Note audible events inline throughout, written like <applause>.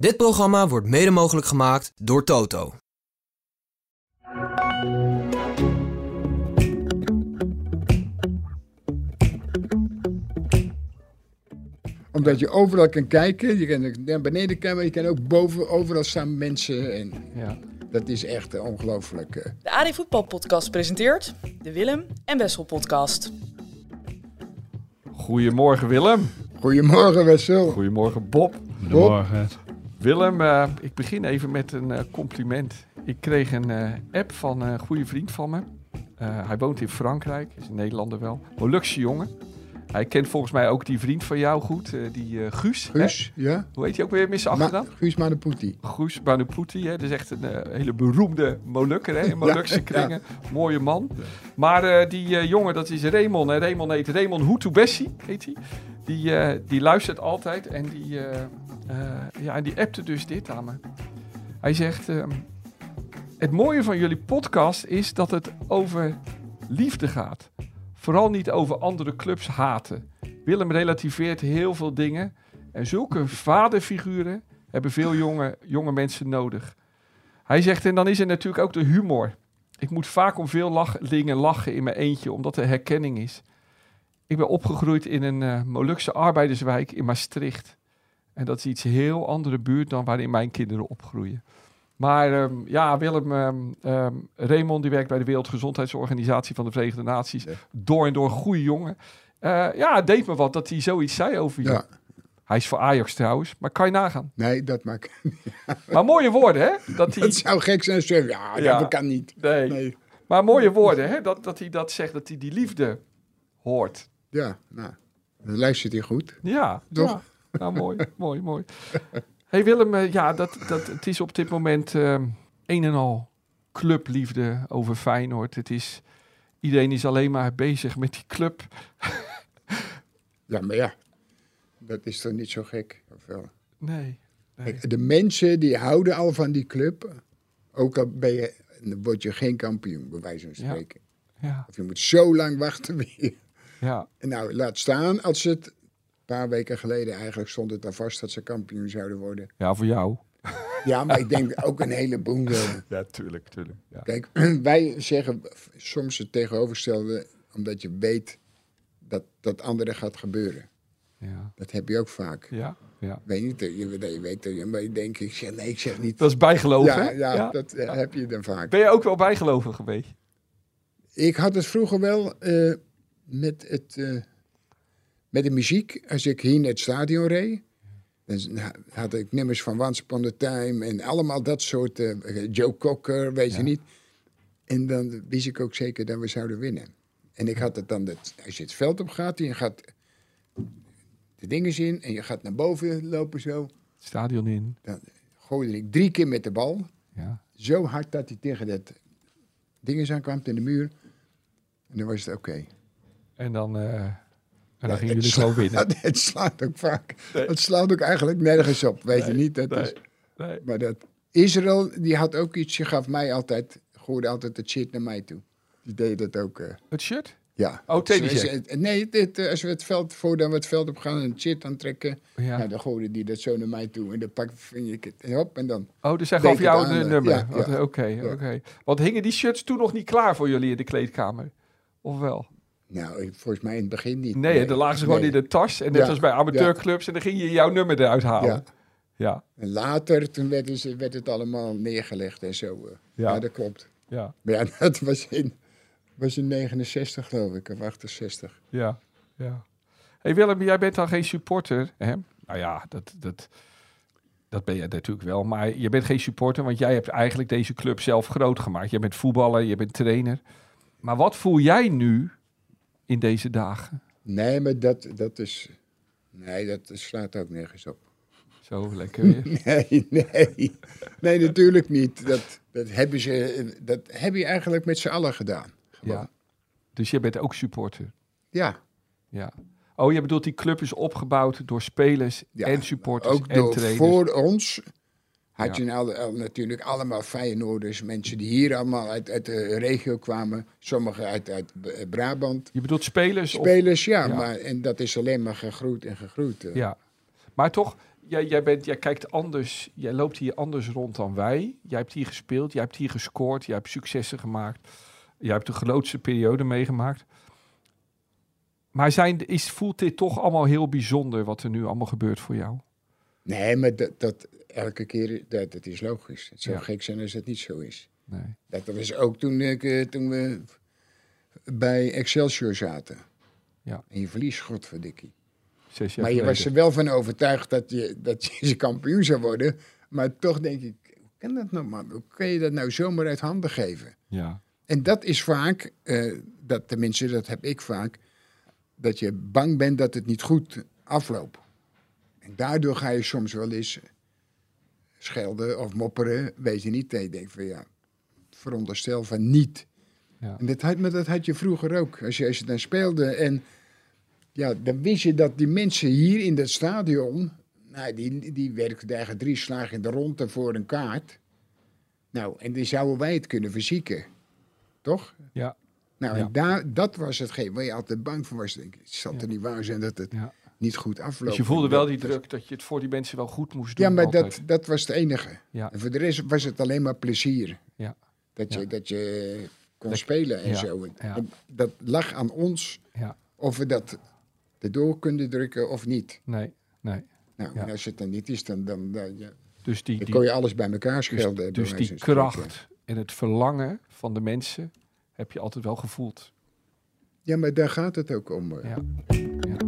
Dit programma wordt mede mogelijk gemaakt door Toto. Omdat je overal kan kijken. Je kan naar beneden kijken, maar je kan ook boven. Overal staan mensen. En Ja. dat is echt eh, ongelooflijk. eh. De AD Voetbal Podcast presenteert de Willem en Wessel Podcast. Goedemorgen Willem. Goedemorgen, Wessel. Goedemorgen Bob. Goedemorgen. Willem, eh, ik begin even met een eh, compliment. Ik kreeg een eh, app van een goede vriend van me. Hij woont in Frankrijk, is een Nederlander wel. Molukse jongen. Hij kent volgens mij ook die vriend van jou goed, eh, die eh, Guus. hè? Guus, ja? Hoe heet hij ook weer zijn achternaam? Ma Guus Manaputi. Guus Banuputi, hè? dat is echt een eh, hele beroemde Molukker, hè? <laughs> in Molukse Ja, kringen. Mooie man. Maar die jongen, dat is Raymond. En Raymond heet Raymond Hutu-Bessie, heet hij. Die, die luistert altijd en die, ja, en die appte dus dit aan me. Hij zegt, ehm, het mooie van jullie podcast is dat het over liefde gaat. Vooral niet over andere clubs haten. Willem relativeert heel veel dingen. En zulke vaderfiguren hebben veel jonge, jonge mensen nodig. Hij zegt, en dan is er natuurlijk ook de humor. Ik moet vaak om veel lach, dingen lachen in mijn eentje, omdat er herkenning is. Ik ben opgegroeid in een eh, Molukse arbeiderswijk in Maastricht. En dat is iets heel andere buurt dan waarin mijn kinderen opgroeien. Maar ehm, ja, Willem, ehm, ehm, Raymond die werkt bij de Wereldgezondheidsorganisatie van de Verenigde Naties. Ja. Door en door goede jongen. Eh, ja, het deed me wat dat hij zoiets zei over je. Ja. Hij is voor Ajax trouwens, maar kan je nagaan. Nee, dat maakt... <laughs> Maar mooie woorden, hè? <laughs> Dat hij, Dat zou gek zijn als je zegt, ja, Ja. dat kan niet. nee. Nee. Maar mooie woorden, hè? Dat, dat hij dat zegt, dat hij die liefde hoort. Ja, nou, dan luistert hij goed. Ja, Toch? Ja. Nou, mooi, mooi, mooi. <laughs> hey Willem, eh, ja, dat, dat, het is op dit moment ehm, een en al clubliefde over Feyenoord. Het is, iedereen is alleen maar bezig met die club. <laughs> Ja, maar ja, dat is toch niet zo gek? Of wel? Nee, nee. Kijk, de mensen die houden al van die club. Ook al ben je, dan word je geen kampioen, bij wijze van Ja. spreken. Ja, Of je moet zo lang wachten <laughs> weer. ja, nou, laat staan als het... Paar weken geleden eigenlijk stond het al vast dat ze kampioen zouden worden. ja, voor jou. Ja, maar ik denk ook een heleboel. <laughs> Ja, tuurlijk, tuurlijk. Ja. Kijk, <clears throat> wij zeggen soms het tegenovergestelde, omdat je weet dat dat andere gaat gebeuren. Ja, Dat heb je ook vaak. ja, ja. Weet niet, je, je weet dat je, maar je denkt, ik zeg nee, ik zeg niet. Dat is bijgeloven, ja, hè? ja, dat eh, heb je dan vaak. Ben je ook wel bijgelovig geweest? Ik had het vroeger wel eh, met, het, eh, met de muziek. Als ik hier naar het stadion reed, dan had ik nummers van Once Upon a Time en allemaal dat soort. eh, Joe Cocker, weet je niet. En dan wist ik ook zeker dat we zouden winnen. En ik had het dan, dat, als je het veld op gaat en je gaat de dingen in en je gaat naar boven lopen zo, Stadion in. dan gooide ik drie keer met de bal. Ja. Zo hard dat hij tegen dat ding aan kwam, in de muur. En dan was het oké. En dan, eh, en dan gingen het jullie gewoon winnen. <laughs> Het, het slaat ook vaak. Nee. Het slaat ook eigenlijk nergens op, weet je niet. Dat nee. is, Nee. maar dat Israël, die had ook iets. Je gaf mij altijd, gooide altijd het shit naar mij toe. Die deed dat ook. eh, Het shirt? ja. Oh. Ze- ze- Nee, dit, eh, als we het veld, voordat we het veld op gaan en shit aantrekken, Ja. nou, dan gooide die dat zo naar mij toe. En dan pak vind ik het en hop en dan. Oh, dus hij Deed gaf het jou aan, een eh, nummer. ja, Wat- ja. Oké, oké. Want hingen die shirts toen nog niet klaar voor jullie in de kleedkamer? Of wel? Nou, volgens mij in het begin niet. Nee, dan lagen ze gewoon nee. in de tas. En net Ja, als bij amateurclubs. En dan ging je jouw nummer eruit halen. Ja. Ja, En later, toen werd, het- werd het allemaal neergelegd en zo. eh. Ja. ja, dat klopt. ja, Maar ja, <laughs> dat was in, was in 69 geloof ik, of 68. ja, ja. hey Willem, jij bent dan geen supporter, hè? Nou ja, dat, dat, dat ben je natuurlijk wel. Maar je bent geen supporter, want jij hebt eigenlijk deze club zelf groot gemaakt. Je bent voetballer, je bent trainer. Maar wat voel jij nu in deze dagen? Nee, maar dat, dat is... Nee, dat slaat ook nergens op. Zo lekker weer. <laughs> Nee, nee. Nee, natuurlijk niet. Dat, dat, hebben ze, dat heb je eigenlijk met z'n allen gedaan. Gewoon. Ja. Dus je bent ook supporter. Ja, Ja. Oh, je bedoelt die club is opgebouwd door spelers ja. en supporters Ook en door, trainers. voor ons had je al, al natuurlijk allemaal Feyenoorders. Mensen die hier allemaal uit, uit de regio kwamen. Sommigen uit, uit B- Brabant. Je bedoelt spelers? of- Spelers, ja, Ja. Maar, en dat is alleen maar gegroeid en gegroeid. eh. ja. Maar toch, jij, jij, bent, jij kijkt anders, jij loopt hier anders rond dan wij. Jij hebt hier gespeeld, jij hebt hier gescoord, jij hebt successen gemaakt. Jij hebt de grootste periode meegemaakt. Maar zijn, is, voelt dit toch allemaal heel bijzonder wat er nu allemaal gebeurt voor jou? Nee, maar dat, dat elke keer, dat, dat is logisch. Het zou Ja. gek zijn als het niet zo is. Nee. Dat was ook toen, ik, eh, toen we bij Excelsior zaten. Ja. En je verliest, godverdikkie. Zes jaar Maar je was er wel van overtuigd dat je, dat je <laughs> kampioen zou worden. Maar toch denk ik, hoe kan dat nou man? Hoe kan je dat nou zomaar uit handen geven? Ja, En dat is vaak, eh, dat, tenminste dat heb ik vaak, dat je bang bent dat het niet goed afloopt. En daardoor ga je soms wel eens schelden of mopperen, weet je niet. En je denkt van ja, veronderstel van niet. ja. En dat had, maar dat had je vroeger ook, als je, als je dan speelde. En ja, dan wist je dat die mensen hier in dat stadion, nou, die, die werkten eigenlijk drie slagen in de ronde voor een kaart. Nou, en die zouden wij het kunnen verzieken. Toch? ja, Nou, Ja. en daar, dat was hetgeen waar je altijd bang voor was. Denk ik, het zal Ja. er niet waar zijn dat het ja. Niet goed afloopt. Dus je voelde wel die druk dat je het voor die mensen wel goed moest doen. Ja, maar altijd. dat, dat was het enige. Ja. En voor de rest was het alleen maar plezier. Ja. Dat, je, Ja. dat je kon Dat- spelen en ja. zo. En dat lag aan ons Ja, of we dat erdoor kunnen drukken of niet. nee, nee. Nou, en als het dan niet is, dan, dan, Dus die, dan kon je alles bij elkaar dus, schelden. dus wijze die kracht en het verlangen van de mensen heb je altijd wel gevoeld. Ja, maar daar gaat het ook om. Ja. Ja.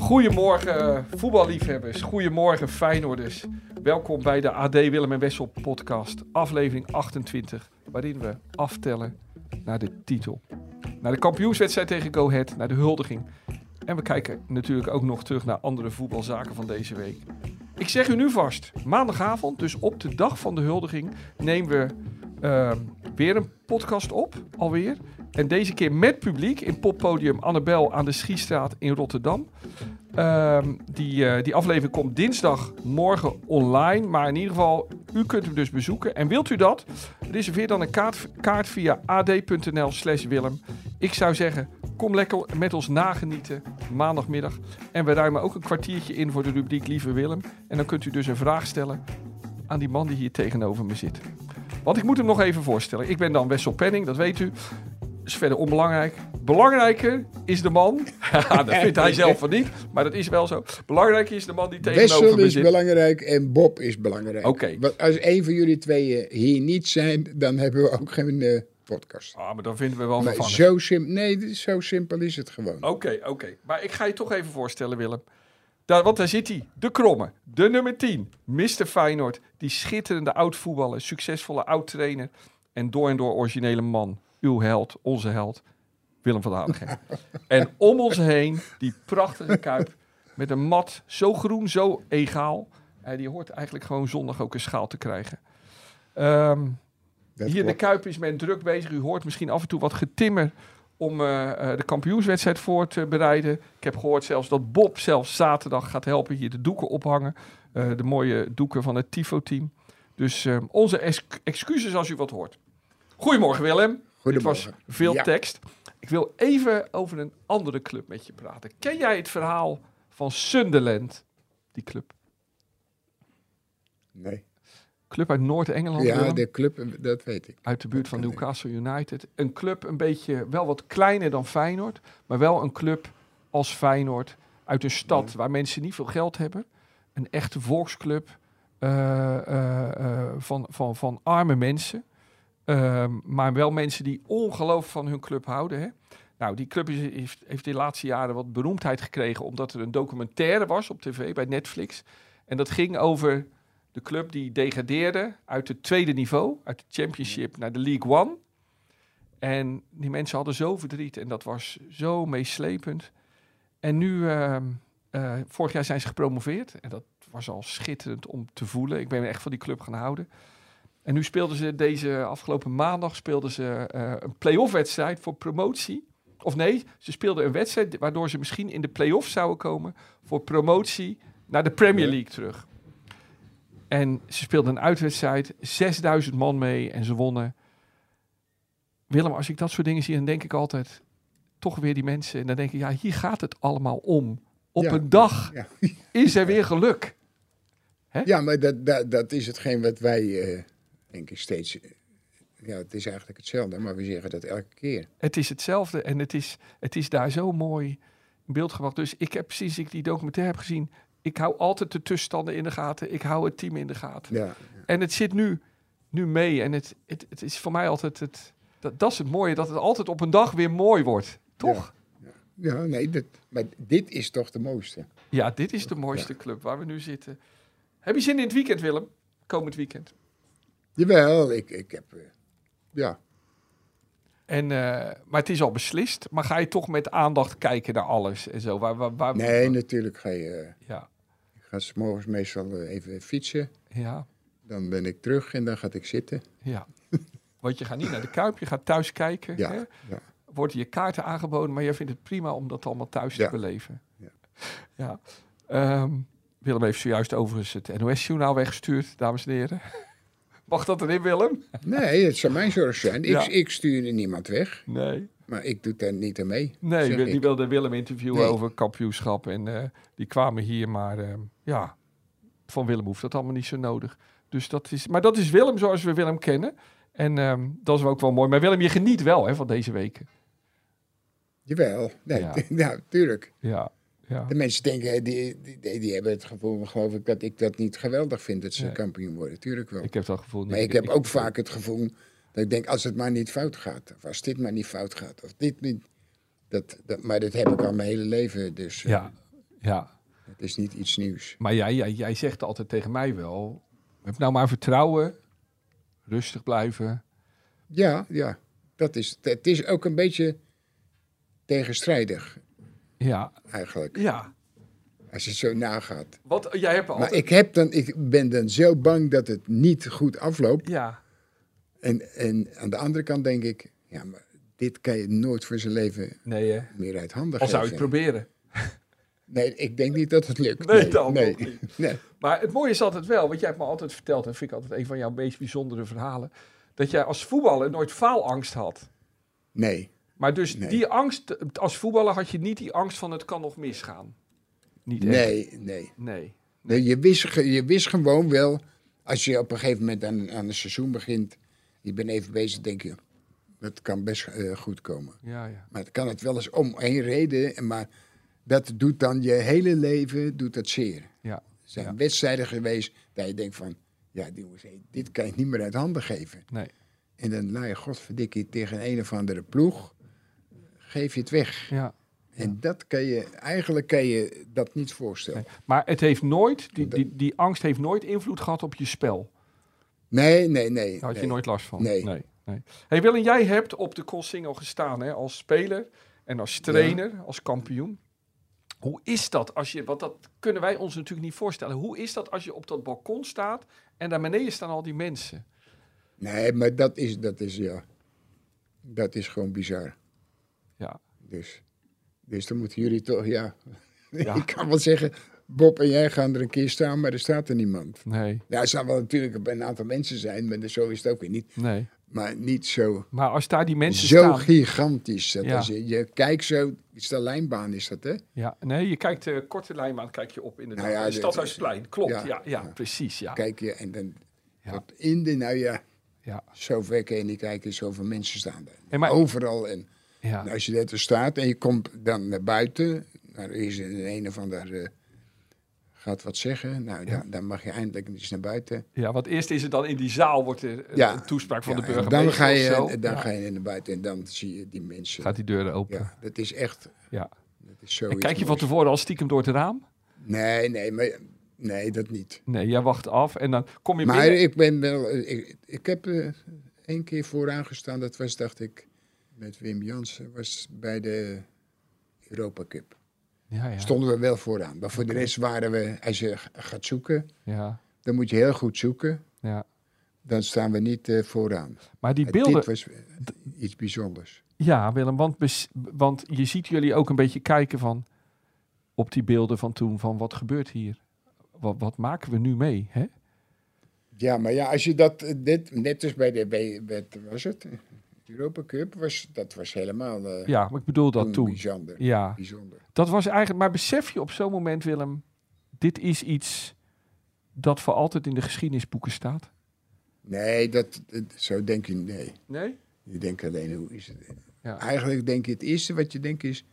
Goedemorgen voetballiefhebbers, goedemorgen Feyenoorders. Welkom bij de AD Willem en Wessel podcast, aflevering 28, waarin we aftellen naar de titel. Naar de kampioenswedstrijd tegen Go Ahead, naar de huldiging. En we kijken natuurlijk ook nog terug naar andere voetbalzaken van deze week. Ik zeg u nu vast, maandagavond, dus op de dag van de huldiging, nemen we ehm, weer een podcast op, alweer. En deze keer met publiek in poppodium Annabel aan de Schiestraat in Rotterdam. Ehm, die, eh, die aflevering komt dinsdagmorgen online. Maar in ieder geval, u kunt hem dus bezoeken. En wilt u dat? Reserveer dan een kaart, kaart via ad.nl slash Willem. Ik zou zeggen, kom lekker met ons nagenieten maandagmiddag. En we ruimen ook een kwartiertje in voor de rubriek Lieve Willem. En dan kunt u dus een vraag stellen aan die man die hier tegenover me zit. Want ik moet hem nog even voorstellen. Ik ben dan Wessel Penning, dat weet u. is verder onbelangrijk. Belangrijker is de man. <laughs> <laughs> Dat vindt hij zelf van niet, maar dat is wel zo. Belangrijker is de man die tegenover Wessel me is zit. belangrijk en Bob is belangrijk. Oké. Want als een van jullie tweeën hier niet zijn, dan hebben we ook geen eh, podcast. Ah, maar dan vinden we wel Maar zo, sim nee, dit is- zo simpel is het gewoon. Oké, oké. Maar ik ga je toch even voorstellen, Willem. Daar, want daar zit hij, de kromme, de nummer 10, Mr. Feyenoord. Die schitterende oud-voetballer, succesvolle oud-trainer en door en door originele man. Uw held, onze held, Willem van Hanegem. en om ons heen, die prachtige kuip met een mat, zo groen, zo egaal. Eh, die hoort eigenlijk gewoon zondag ook een schaal te krijgen. Ehm, hier in de. Kuip is men druk bezig. U hoort misschien af en toe wat getimmer om eh, eh, de kampioenswedstrijd voor te bereiden. Ik heb gehoord zelfs dat Bob zelfs zaterdag gaat helpen hier de doeken ophangen. De mooie doeken van het Tifo-team. Dus eh, onze ex- excuses als u wat hoort. Goedemorgen Willem. Goedemorgen. was veel Ja. tekst. Ik wil even over een andere club met je praten. Ken jij het verhaal van Sunderland? Die club. Nee. Club uit Noord-Engeland. Ja, Willem? de club, dat weet ik. uit de buurt van. Newcastle United. Een club een beetje wel wat kleiner dan Feyenoord, maar wel een club als Feyenoord uit een stad waar mensen niet veel geld hebben. Een echte volksclub eh, eh, eh, van, van, van arme mensen. Ehm, maar wel mensen die ongelooflijk van hun club houden. Hè? Nou, die club heeft, heeft de laatste jaren wat beroemdheid gekregen omdat er een documentaire was op tv bij Netflix. En dat ging over de club die degradeerde uit het tweede niveau, uit de Championship naar de League One. En die mensen hadden zo verdriet en dat was zo meeslepend. En nu, ehm, eh, vorig jaar zijn ze gepromoveerd en dat was al schitterend om te voelen. Ik ben echt van die club gaan houden. En nu speelden ze deze afgelopen maandag speelden ze eh, een play-off wedstrijd voor promotie. Of nee, ze speelden een wedstrijd waardoor ze misschien in de play-off zouden komen voor promotie naar de Premier. League terug. En ze speelden een uitwedstrijd, 6000 man mee en ze wonnen. Willem, als ik dat soort dingen zie, dan denk ik altijd, toch weer die mensen. En dan denk ik, ja, hier gaat het allemaal om. Op Ja. een dag Ja, is er weer geluk. ja maar dat, dat, dat is hetgeen wat wij, eh, denk ik, steeds... eh, Ja, het is eigenlijk hetzelfde, maar we zeggen dat elke keer. Het is hetzelfde en het is, het is daar zo mooi in beeld gebracht. Dus ik heb sinds ik die documentaire heb gezien, ik hou altijd de tussenstanden in de gaten. Ik hou het team in de gaten. Ja, En het zit nu, nu mee. En het, het, het is voor mij altijd het. Dat, dat is het mooie, dat het altijd op een dag weer mooi wordt. Toch? ja nee, dat, maar dit is toch de mooiste. Ja, dit is de mooiste club waar we nu zitten. Heb je zin in het weekend, Willem? Komend weekend. Jawel, ik, ik heb... eh, ja, En, eh, maar het is al beslist. Maar ga je toch met aandacht kijken naar alles en zo? Waar, waar, waar, nee, natuurlijk ga je... Ja, ik ga 's morgens meestal eh, even fietsen. ja, Dan ben ik terug en dan ga ik zitten. ja. <laughs> Want je gaat niet naar de Kuip, je gaat thuis kijken. Ja, Hè? ja. Worden je kaarten aangeboden, maar jij vindt het prima om dat allemaal thuis Ja. te beleven. Ja. ja. Ehm, Willem heeft zojuist overigens het NOS-journaal weggestuurd, dames en heren. Mag dat erin, Willem? Nee, het zou mijn zorg zijn. Ik, Ja. ik stuur er niemand weg, Nee. maar ik doe daar niet aan mee. Nee, die ik. wilde Willem interviewen Nee. over kampioenschap. En eh, die kwamen hier, maar eh, ja, van Willem hoeft dat allemaal niet zo nodig. Dus dat is, maar dat is Willem zoals we Willem kennen. En ehm, dat is ook wel mooi. Maar Willem, je geniet wel hè, van deze weken. Jawel, nee, Ja. <laughs> ja. tuurlijk. Ja, ja. De mensen denken, die, die, die, die hebben het gevoel, geloof ik, dat ik dat niet geweldig vind dat ze Nee. kampioen worden. Tuurlijk wel. Ik heb dat gevoel niet. maar ik heb ook vaak het gevoel dat ik denk, als het maar niet fout gaat. Of als dit maar niet fout gaat. Of dit niet. Dat, dat, maar dat heb ik al mijn hele leven. Dus eh, Ja, ja. het is niet iets nieuws. Maar jij, jij, jij zegt altijd tegen mij wel... Heb nou maar vertrouwen. Rustig blijven. Ja, ja. Dat is, het is ook een beetje tegenstrijdig, Ja, eigenlijk. ja. Als je het zo nagaat. Want jij hebt altijd... Maar ik, heb dan, ik ben dan zo bang dat het niet goed afloopt. Ja, En, en aan de andere kant denk ik, ja, maar dit kan je nooit voor zijn leven nee hè. meer uit handen Al zou je geven. het proberen. Nee, ik denk niet dat het lukt. Nee, dan nee. nog niet. <laughs> Nee. Maar het mooie is altijd wel, wat jij hebt me altijd verteld, en vind ik altijd een van jouw meest bijzondere verhalen, dat jij als voetballer nooit faalangst had. nee. Maar dus Nee. die angst, als voetballer had je niet die angst van het kan nog misgaan. Niet echt. Nee, nee. Nee. nee je, wist, je wist gewoon wel, als je op een gegeven moment aan, aan een seizoen begint, je bent even bezig, denk je, dat kan best eh, goed komen. Ja, ja. Maar het kan het wel eens om één reden, en maar dat doet dan je hele leven, doet dat zeer. Ja. Er zijn Ja. wedstrijden geweest dat je denkt van, ja dit kan je niet meer uit handen geven. Nee. En dan laat je godverdikkie tegen een of andere ploeg, geef je het weg. Ja. En dat kan je, eigenlijk kan je dat niet voorstellen. Nee. Maar het heeft nooit, die, die, die angst heeft nooit invloed gehad op je spel. Nee, nee, nee. Daar had je nooit last van. Nee. nee, nee. Hey Willem, jij hebt op de Koolsingel gestaan hè, als speler en als trainer, als kampioen. Hoe is dat als je, want dat kunnen wij ons natuurlijk niet voorstellen. Hoe is dat als je op dat balkon staat en daar beneden staan al die mensen? Nee, maar dat is, dat is, ja, dat is gewoon bizar. Ja, Dus, dus dan moeten jullie toch, ja. <laughs> Ja. Ik kan wel zeggen, Bob en jij gaan er een keer staan, maar er staat er niemand. nee, Ja, er zal wel natuurlijk een aantal mensen zijn, maar zo is het ook weer niet. nee. Maar niet zo, Maar als daar die mensen zo staan... gigantisch. Dat Ja. als je, je kijkt zo, is de lijnbaan is dat, hè? Ja, nee, je kijkt de korte lijnbaan, kijk je op inderdaad. Nou ja, dit- Stadhuisplein, klopt. Ja, ja, precies, ja. Kijk je en dan tot in de, nou ja, Ja. zo ver kan je niet kijken, zoveel mensen staan er. Maar- Overal en... Ja. Nou, als je daar staat en je komt dan naar buiten, nou, er is een, een of ander eh, gaat wat zeggen, nou, dan, dan mag je eindelijk eens naar buiten. ja, want eerst is het dan in die zaal wordt er een, Ja. een toespraak van Ja, de burgemeester dan ga je, dan Ja. ga je naar buiten en dan zie je die mensen. Gaat die deuren open. ja, dat is echt, Ja. dat is zo. En kijk je van tevoren al stiekem door het raam? Nee, nee, maar, nee, dat niet. Nee, jij wacht af en dan kom je Maar binnen. ik ben wel, eh, ik, ik heb eh één keer vooraan gestaan, dat was, dacht ik, met Wim Jansen, was bij de Europa Cup. Ja, ja. Stonden we wel vooraan. Maar voor de rest waren we, als je gaat zoeken, Ja, dan moet je heel goed zoeken. ja. Dan staan we niet eh, vooraan. Maar die En beelden... Dit was iets bijzonders. Ja, Willem, want, want je ziet jullie ook een beetje kijken van... op die beelden van toen, van wat gebeurt hier? Wat, wat maken we nu mee, hè? Ja, maar ja, als je dat, eh, dit, net als bij de, bij, was het? Europa Cup was, dat was helemaal eh, Ja, maar ik bedoel dat toen toen. bijzonder. Ja, bijzonder. dat was eigenlijk... Maar besef je op zo'n moment, Willem... Dit is iets dat voor altijd in de geschiedenisboeken staat? Nee, dat, dat- zo denk je, nee. Nee? Je denkt alleen, hoe is het? Ja. Eigenlijk denk je, het eerste wat je denkt is,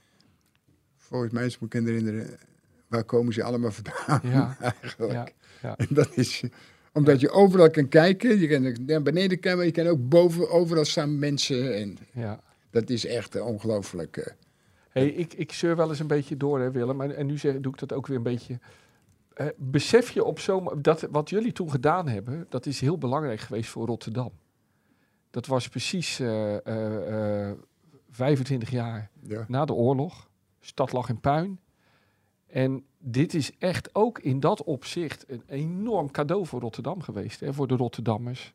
volgens mij, als ik me herinneren, waar komen ze allemaal vandaan Ja. <laughs> eigenlijk? Ja, ja. En dat is, omdat je overal kan kijken, je kan naar beneden kijken, maar je kan ook boven, overal staan mensen en ja. dat is echt eh, ongelooflijk. eh. Hey, ik, ik zeur wel eens een beetje door, hè, Willem. En, en nu zeg, doe ik dat ook weer een beetje. Eh, besef je op zo'n... Dat wat jullie toen gedaan hebben, dat is heel belangrijk geweest voor Rotterdam. Dat was precies eh, eh, eh, 25 jaar ja. na de oorlog. De stad lag in puin. En dit is echt ook in dat opzicht een enorm cadeau voor Rotterdam geweest. Hè, voor de Rotterdammers.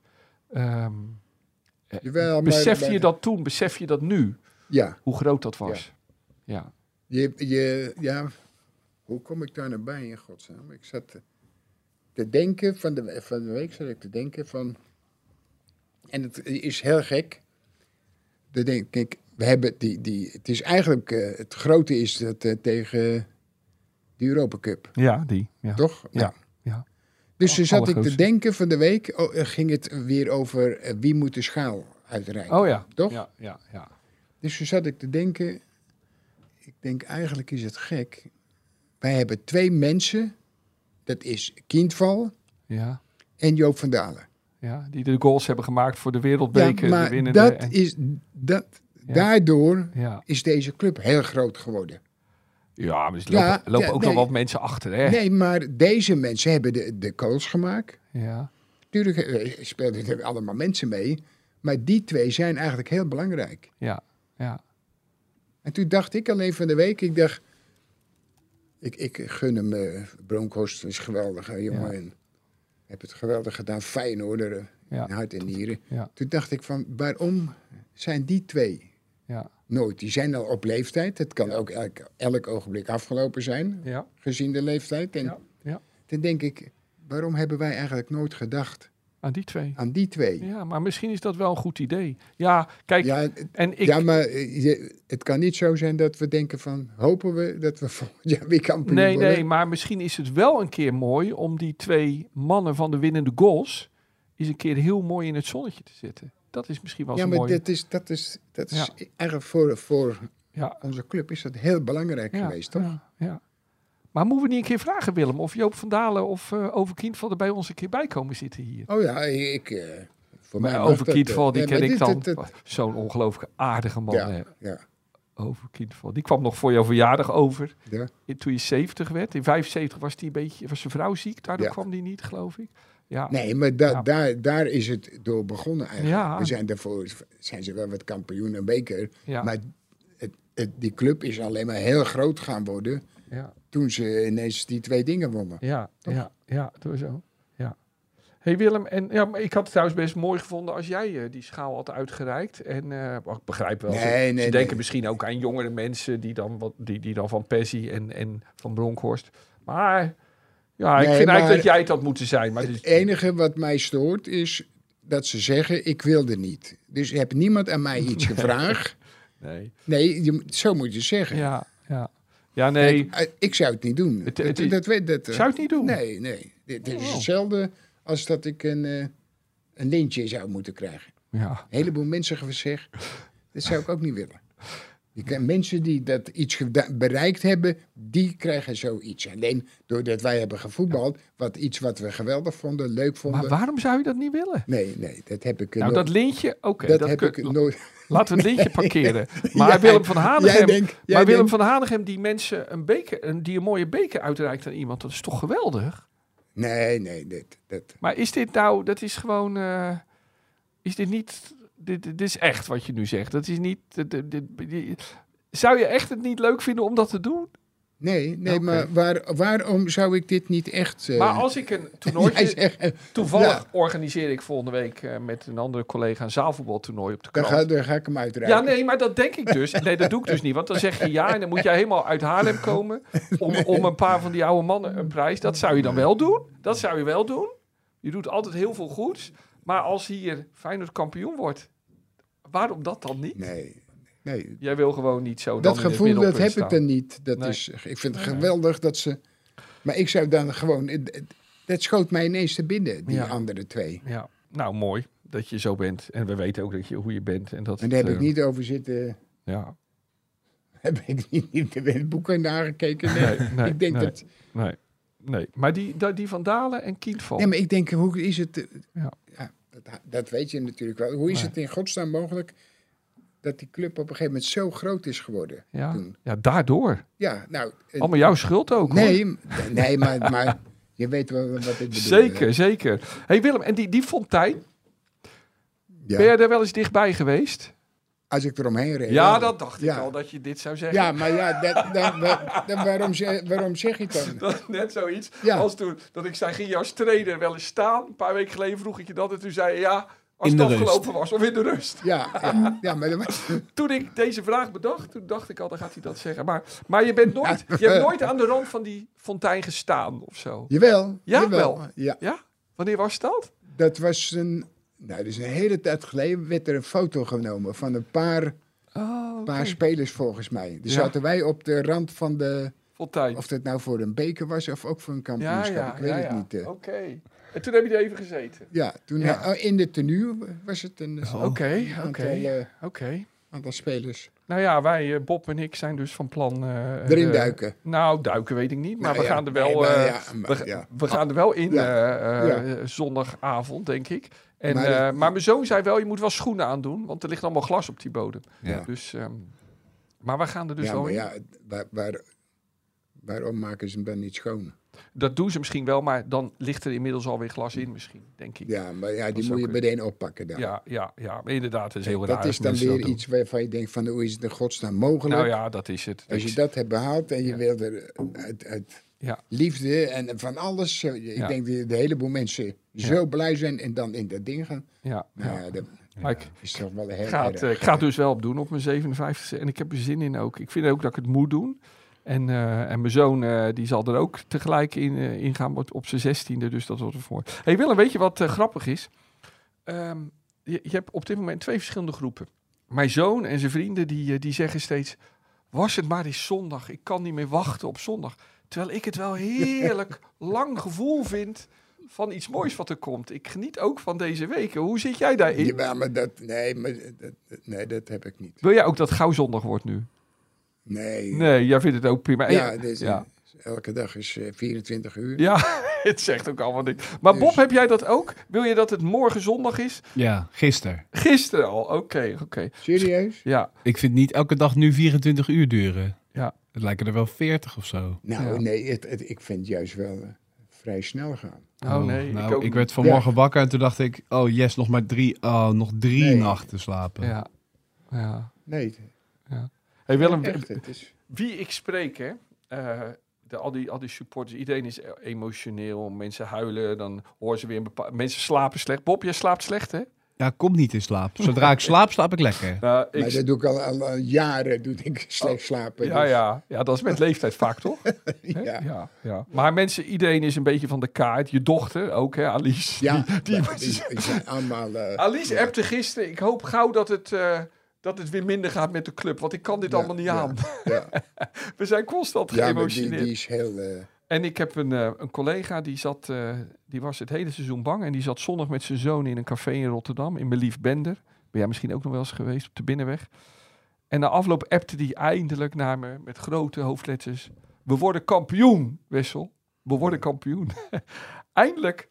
Maar- besef je maar- dat toen? Besef je dat nu? ja, Hoe groot dat was? ja. je, je, ja, hoe kom ik daar naar bij in godsnaam? Ik zat te, te denken, van de, van de week zat ik te denken van, en het is heel gek, dan denk ik, we hebben die, die het is eigenlijk, eh, het grote is dat eh, tegen de Europa Cup, Ja, die. Ja. toch? Ja, ja. Dus toen zat ik te denken van de week, oh, ging het weer over eh, wie moet de schaal uitreiken. Oh ja. Toch? Ja, ja, ja. Dus toen zat ik te denken, ik denk eigenlijk is het gek. Wij hebben twee mensen, dat is Kindval Ja, en Joop van Dalen. ja. Die de goals hebben gemaakt voor de wereldbeker. ja, de maar winnende. dat en- is, dat, Ja. daardoor ja. is deze club heel groot geworden. Ja, maar er Ja, lopen, ook nee. nog wat mensen achter, hè? Nee, maar deze mensen hebben de, de goals gemaakt. Ja, Tuurlijk eh, speelden er allemaal mensen mee, maar die twee zijn eigenlijk heel belangrijk. ja, ja. En toen dacht ik alleen van de week, ik dacht, ik, ik gun hem, eh Bronkhorst is geweldig, hè, jongen. Ja. En heb het geweldig gedaan, Feyenoorder, eh, Ja. hart en nieren. Ja. Toen dacht ik van, waarom zijn die twee Ja, nooit? Die zijn al op leeftijd, het kan ook elk, elk ogenblik afgelopen zijn, ja, gezien de leeftijd. En ja, ja. dan denk ik, waarom hebben wij eigenlijk nooit gedacht Aan die twee. aan die twee? Ja, maar misschien is dat wel een goed idee. Ja, kijk, Ja, en ik... ja maar eh, je- het kan niet zo zijn dat we denken van, hopen we dat we <laughs> volgend jaar weer kampioen Nee, worden? nee, maar misschien is het wel een keer mooi om die twee mannen van de winnende goals eens een keer heel mooi in het zonnetje te zetten. Dat is misschien wel Ja, maar dat is, dat is, dat is Ja. eigenlijk voor, voor Ja, onze club is dat heel belangrijk ja, geweest, toch? Ja, ja. Maar moeten we niet een keer vragen, Willem, of Joop van Dalen of eh Over Kindval er bij ons een keer bij komen zitten hier? Oh ja, ik... eh, voor mij Maar mag Over dat, Kindval, eh, die nee, ken ik dit- dan. dit- dit- Zo'n ongelooflijk aardige man. ja, ja, Over Kindval. Die kwam nog voor jouw verjaardag over. ja. In- Toen je 70 werd. In 75 was, die een beetje, was zijn vrouw ziek. Daardoor kwam die niet, geloof ik. Ja. Nee, maar da, Ja. daar, daar is het door begonnen eigenlijk. Ja. We zijn daarvoor, zijn ze wel wat kampioen en beker. Maar het, het, die club is alleen maar heel groot gaan worden ja. toen ze ineens die twee dingen wonnen. Ja, Toch? ja, ja, zo. Ja. hey Willem, en ja, maar ik had het trouwens best mooi gevonden als jij eh, die schaal had uitgereikt. En eh, maar ik begrijp wel, ze, Nee, ze nee, denken misschien ook aan jongere mensen die dan, wat, die, die dan van Persie en, en van Bronkhorst. Maar ja, ik Nee, vind eigenlijk dat jij het had moeten zijn. Maar Het dus, enige wat mij stoort is dat ze zeggen, ik wilde niet. Dus heb niemand aan mij iets <laughs> gevraagd. nee. Nee, je, zo moet je zeggen. Ja, ja. Ja, nee. Kijk, eh, ik zou het niet doen. Het- dat, het dat, weet dat, Zou het niet doen? Nee, nee. Dit is Oh. hetzelfde als dat ik een, eh, een lintje zou moeten krijgen. Ja, Een heleboel mensen gezegd, dat zou ik ook niet willen. Je mensen die dat iets bereikt hebben, die krijgen zoiets. Alleen doordat wij hebben gevoetbald, wat iets wat we geweldig vonden, leuk vonden. maar waarom zou je dat niet willen? Nee, nee, dat heb ik Nou, nooit. dat lintje, oké. dat dat heb kun- ik nooit. Laten we het lintje <laughs> parkeren. <laughs> Maar Willem van Hanegem, denkt- maar Willem denkt- van Hanegem die mensen een beker, een, die een mooie beker uitreikt aan iemand, dat is toch geweldig? Nee, nee, dat, dat, Maar is dit nou, dat is gewoon, eh, is dit niet, dit, dit is echt wat je nu zegt. Dat is niet, dit- zou je echt het niet leuk vinden om dat te doen? nee, nee maar waar, waarom zou ik dit niet echt... eh, Maar als ik een <laughs> toernooitje, zegt, eh, toevallig Ja. organiseer ik volgende week eh, met een andere collega een zaalvoetbaltoernooi op de dan, krant. ga, dan ga ik hem uitreiken. Ja, nee, maar dat denk ik dus. Nee, dat doe ik dus niet. Want dan zeg je ja en dan moet jij helemaal uit Haarlem komen <laughs> om, om een paar van die oude mannen een prijs. Dat zou je dan wel doen. Dat zou je wel doen. Je doet altijd heel veel goeds. Maar als hier Feyenoord kampioen wordt, waarom dat dan niet? Nee, nee. Jij wil gewoon niet zo Dat dan in het gevoel, dat heb staan. ik dan niet. Dat Nee. is, ik vind het geweldig dat ze... Maar ik zou dan gewoon... Dat schoot mij ineens te binnen, die Ja. andere twee. Ja, nou mooi dat je zo bent. En we weten ook dat je, hoe je bent. En, dat En daar heb ik eh, niet over zitten... Ja, <laughs> Heb ik niet, niet in het boek nagekeken. Nee. Nee, nee, ik denk nee. dat... nee. nee. Maar die, die, Van Dalen en Kindval. Nee, maar ik denk, hoe is het... Ja. Dat, dat weet je natuurlijk wel. Hoe is het in godsnaam mogelijk dat die club op een gegeven moment zo groot is geworden? ja. toen? ja, daardoor. Ja, nou... Allemaal jouw schuld ook. hoor. Nee, m- nee maar, maar je weet wel wat ik bedoel. Zeker, hè? zeker. hey Willem, en die, die fontein, Ja. ben jij daar wel eens dichtbij geweest? Als ik eromheen reed. Ja, wel. dat dacht ik al dat je dit zou zeggen. Ja, maar ja, dat, dat, dat- dat- waarom, zeg, waarom zeg je het dan? <laughs> Dat, net zoiets. Ja. Als toen, dat ik zei, ging je als trainer wel eens staan? Een paar weken geleden vroeg ik je dat. En toen zei je, ja, als In het afgelopen was. Of in de rust. Ja, ja, <laughs> ja maar Toen ik deze vraag bedacht, toen dacht ik al, dan gaat hij dat zeggen. Maar, maar je, bent nooit, je hebt <laughs> nooit aan de rand van die fontein gestaan of zo. jawel. Ja, jawel. wel. Ja, Ja? Wanneer was dat? dat was een... Nou, dus een hele tijd geleden werd er een foto genomen van een paar, Oh, paar spelers volgens mij. Dus Ja. zaten wij op de rand van de... Fontein. Of dat nou voor een beker was of ook voor een kampioenschap. ja, ik weet ja, het ja. niet. eh. Oké. En toen heb je er even gezeten. Ja, toen hij- oh, in de tenue was het een Oké, oké. aantal, eh, Oké. aantal spelers. Nou ja, wij, eh, Bob en ik, zijn dus van plan... eh, Erin eh, duiken. Nou, duiken weet ik niet, maar Nou we ja, gaan er wel... nee, maar eh, ja, maar we, ja. we gaan er wel in Ja. eh, eh, Ja. zondagavond, denk ik. En, Maar dat- maar mijn zoon zei wel, je moet wel schoenen aandoen, want er ligt allemaal glas op die bodem. Ja. Dus, ehm, maar we gaan er dus ja, wel maar ja, waar, waar, waarom maken ze hem dan niet schoon? Dat doen ze misschien wel, maar dan ligt er inmiddels alweer glas in misschien, denk ik. Ja, maar ja, die moet je kunnen. meteen oppakken dan. Ja, ja, ja, maar inderdaad, het is heel raar. dat is dan weer dat iets waarvan je denkt van hoe is het in godsnaam mogelijk? Nou ja, dat is het. Als je dat hebt behaald en je Ja. wilt er uit, uit Ja. liefde en van alles. zo- Ik Ja. denk dat de heleboel mensen zo blij zijn en dan in dat ding gaan. Ja, Nou ja. ja, dat Maar ik, is toch wel heel ga het, eh, ik ga het dus wel op doen op mijn 57e. En ik heb er zin in ook. Ik vind ook dat ik het moet doen. En, eh, en mijn zoon eh, die zal er ook tegelijk in, eh, in gaan op, zijn 16e. Dus dat wordt ervoor. hey Willem, weet je wat eh, grappig is? Ehm, je, je hebt op dit moment twee verschillende groepen. Mijn zoon en zijn vrienden die, eh, die zeggen steeds... Was het maar eens zondag. Ik kan niet meer wachten op zondag. Terwijl ik het wel <laughs> heerlijk lang gevoel vind van iets moois wat er komt. Ik geniet ook van deze weken. Hoe zit jij daarin? Ja, maar dat, nee, maar dat, nee, dat heb ik niet. Wil jij ook dat gauw zondag wordt nu? Nee. Nee, jij vindt het ook prima. Ja, ja. elke dag is eh, 24 uur. ja, <laughs> het zegt ook allemaal niks. Maar Bob, Dus- heb jij dat ook? Wil je dat het morgen zondag is? Ja, gisteren. Gisteren al. Oké, oké. Serieus? Ja, Ik vind niet elke dag nu 24 uur duren. Ja. Het lijken er wel 40 of zo. Nou, Ja. nee, het, het- ik vind het juist wel eh, vrij snel gaan. Oh nee, nou, ik ook ik, niet. werd vanmorgen wakker en toen dacht ik, oh yes, nog maar drie, oh, nog drie Nee. nachten slapen. Ja. ja. Nee, Hey Willem, echt, het is... wie ik spreek, hè? eh, de, al, die, al die supporters, iedereen is emotioneel. Mensen huilen, dan horen ze weer een bepaald... Mensen slapen slecht. Bob, jij slaapt slecht, hè? Ja, ik kom niet in slaap. Zodra ik slaap, slaap ik lekker. Nou, ik, Maar dat doe ik al, al, al jaren, doe ik slecht slapen. ja, dus- ja, ja, dat is met leeftijd vaak, toch? <laughs> Ja. ja, ja. Maar mensen, iedereen is een beetje van de kaart. Je dochter ook, hè, Alice. Ja, Die, die, ja, die, die zijn allemaal... eh, Alice ja. appte gisteren. Ik hoop gauw dat het, eh, dat het weer minder gaat met de club. Want ik kan dit Ja, allemaal niet ja, aan. Ja, <laughs> We zijn constant ja maar die, geëmotioneerd. die is heel... eh, En ik heb een, eh, een collega die zat, eh, die was het hele seizoen bang. En die zat zondag met zijn zoon in een café in Rotterdam. In Belief Bender. Ben jij misschien ook nog wel eens geweest op de Binnenweg. En na afloop appte die eindelijk naar me met grote hoofdletters. We worden kampioen, Wessel. We worden kampioen. <laughs> eindelijk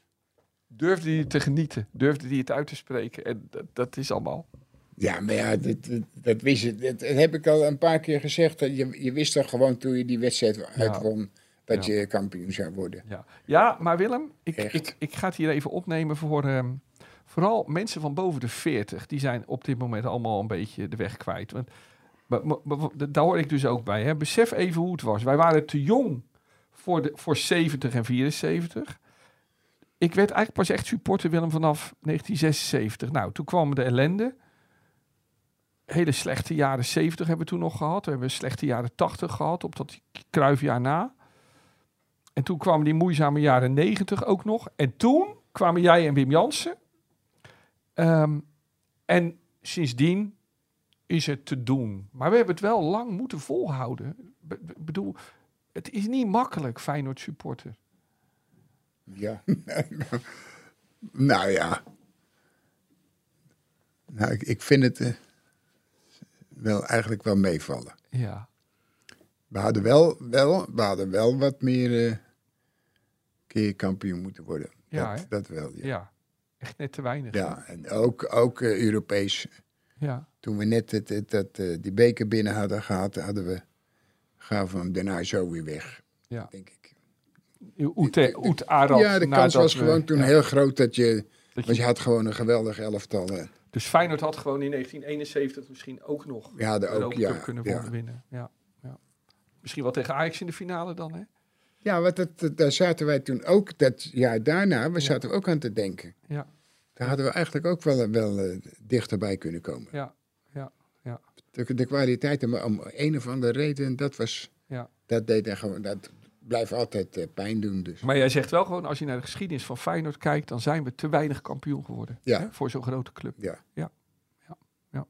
durfde hij te genieten. Durfde hij het uit te spreken. En dat, dat is allemaal... Ja, maar ja, dat, dat, dat wist je. Dat, dat heb ik al een paar keer gezegd. Dat je, je wist toch gewoon toen je die wedstrijd uitwon... dat Ja. je kampioen zou worden. Ja, ja maar Willem, ik, ik, ik ga het hier even opnemen voor ehm, vooral mensen van boven de 40. Die zijn op dit moment allemaal een beetje de weg kwijt. Want, maar, maar- maar- daar hoor ik dus ook bij. Hè. Besef even hoe het was. Wij waren te jong voor, de, voor 70 en 74. Ik werd eigenlijk pas echt supporter Willem vanaf 1976. Nou, toen kwam de ellende. Hele slechte jaren 70 hebben we toen nog gehad. We hebben slechte jaren 80 gehad op dat kruifjaar na. En toen kwamen die moeizame jaren 90 ook nog. En toen kwamen jij en Wim Jansen. Ehm, en sindsdien is het te doen. Maar we hebben het wel lang moeten volhouden. Ik bedoel, het is niet makkelijk, Feyenoord supporter. Ja. <laughs> nou ja. Nou, ik, ik vind het eh, wel eigenlijk wel meevallen. Ja, We hadden wel, wel, we hadden wel wat meer eh keer kampioen moeten worden. Ja, dat, dat wel, ja. ja. Echt net te weinig. Ja, en ook, ook eh, Europees. ja. Toen we net het, het, dat, eh, die beker binnen hadden gehad, hadden we, gaven we hem daarna zo weer weg. Ja. Denk ik. Oet, Oet Arad. ja, de kans was we- gewoon toen ja, heel groot dat je... dat Want je- je had gewoon een geweldig elftal. Dus Feyenoord had gewoon in 1971 misschien ook nog hadden de ook, Europa ja. kunnen ja. winnen. Ja, ja. Misschien wel tegen Ajax in de finale dan, hè? Ja, want dat, dat- daar zaten wij toen ook, dat jaar daarna, we zaten ook aan te denken. Ja, Daar hadden we eigenlijk ook wel, wel eh, dichterbij kunnen komen. ja, ja, ja. De, de kwaliteit, maar om een of andere reden, dat was, ja. dat deed er gewoon, dat blijft altijd eh, pijn doen. Dus. Maar jij zegt wel gewoon, als je naar de geschiedenis van Feyenoord kijkt, dan zijn we te weinig kampioen geworden. Ja. Hè, voor zo'n grote club. Ja. Ja. Ja. Ja.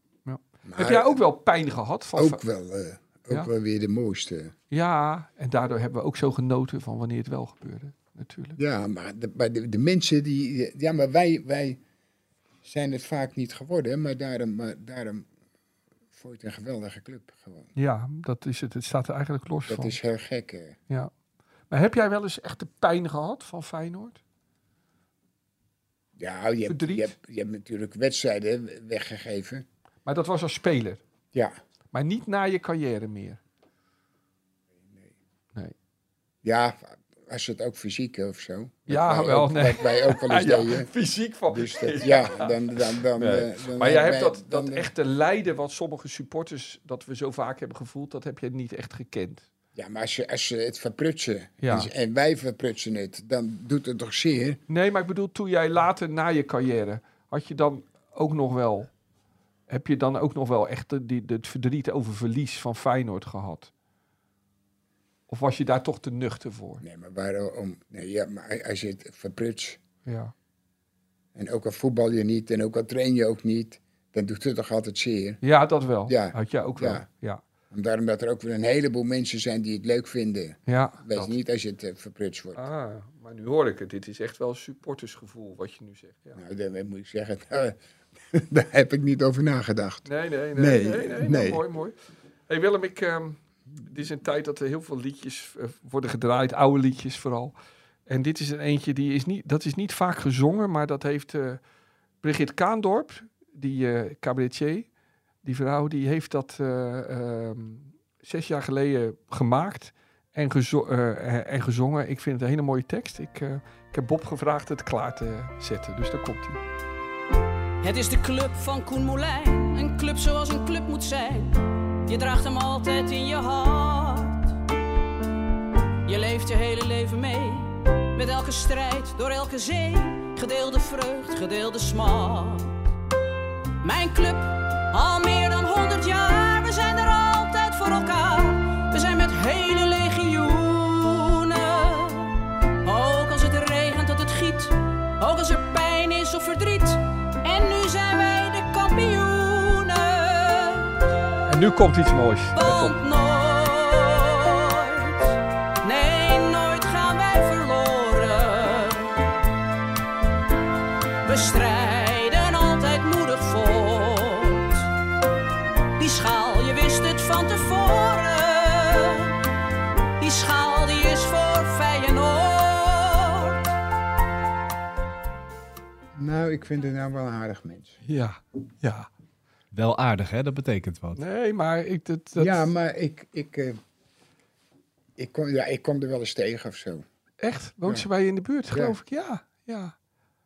Maar Heb jij ook wel pijn gehad? Van ook wel, eh, ook wel weer de mooiste. Ja, en daardoor hebben we ook zo genoten van wanneer het wel gebeurde. Natuurlijk. Ja, maar de, maar de, de mensen die, ja, maar wij, wij zijn het vaak niet geworden, maar daarom, maar daarom je het een geweldige club gewoon. Ja, dat is het. Het staat er eigenlijk los Dat van. is heel gek. Ja. Maar heb jij wel eens echt de pijn gehad van Feyenoord? Ja, je hebt, je, hebt, je hebt natuurlijk wedstrijden weggegeven. Maar dat was als speler. Ja, Maar niet na je carrière meer. Nee. ja als het ook fysiek of zo. Ja, wel, ook- nee. Wij ook wel eens <laughs> Ja, deden. fysiek van. Dus dat, <laughs> ja, dan... dan, dan, Nee. eh, dan Maar jij hebt dat, dan- dat echte lijden wat sommige supporters, dat we zo vaak hebben gevoeld, dat heb je niet echt gekend. Ja, maar als ze, als ze het verprutsen Ja. en wij verprutsen het, dan doet het toch zeer? Nee, maar ik bedoel, toen jij later na je carrière, had je dan ook nog wel, heb je dan ook nog wel echt de, die, het verdriet over verlies van Feyenoord gehad? Of was je daar toch te nuchter voor? Nee, maar waarom? Nee, ja, maar als je het verprutst Ja, en ook al voetbal je niet en ook al train je ook niet, dan doet het toch altijd zeer? ja dat wel. Ja. Had jij ook wel. Ja. Ja, En daarom dat er ook weer een heleboel mensen zijn die het leuk vinden. ja. Weet dat. je niet als je het eh, verprutst wordt. Ah, maar nu hoor ik het. Dit is echt wel een supportersgevoel wat je nu zegt. Ja. Nou, daar moet ik zeggen, <laughs> <laughs> daar, heb ik niet over nagedacht. Nee, nee, nee. Nee, nee, nee, mooi, mooi. hey Willem, ik, ehm, dit is een tijd dat er heel veel liedjes eh, worden gedraaid, oude liedjes vooral. En dit is een eentje, die is niet, dat is niet vaak gezongen, maar dat heeft eh Brigitte Kaandorp, die eh cabaretier, die vrouw, die heeft dat eh, ehm, zes jaar geleden gemaakt en, gezo- en gezongen. Ik vind het een hele mooie tekst. Ik, ik heb Bob gevraagd het klaar te zetten, dus daar komt hij. Het is de club van Koen Moulijn. Een club zoals een club moet zijn. Je draagt hem altijd in je hart. Je leeft je hele leven mee. Met elke strijd, door elke zee. Gedeelde vreugd, gedeelde smart. Mijn club, al meer dan 100 jaar. We zijn er altijd voor elkaar. We zijn met hele legioenen. Ook als het regent tot het giet. Ook als er pijn is of verdriet. En nu zijn wij de kampioenen. En nu komt iets moois. Nou, ik vind het nou wel een aardig mens. Ja, ja. Wel aardig, hè? Dat betekent wat. Nee, maar ik, dat, dat, Ja, maar ik, ik, eh, ik, kom, ja, ik kom er wel eens tegen of zo. echt, woont Ja. ze bij je in de buurt, Ja. geloof ik? Ja, ja.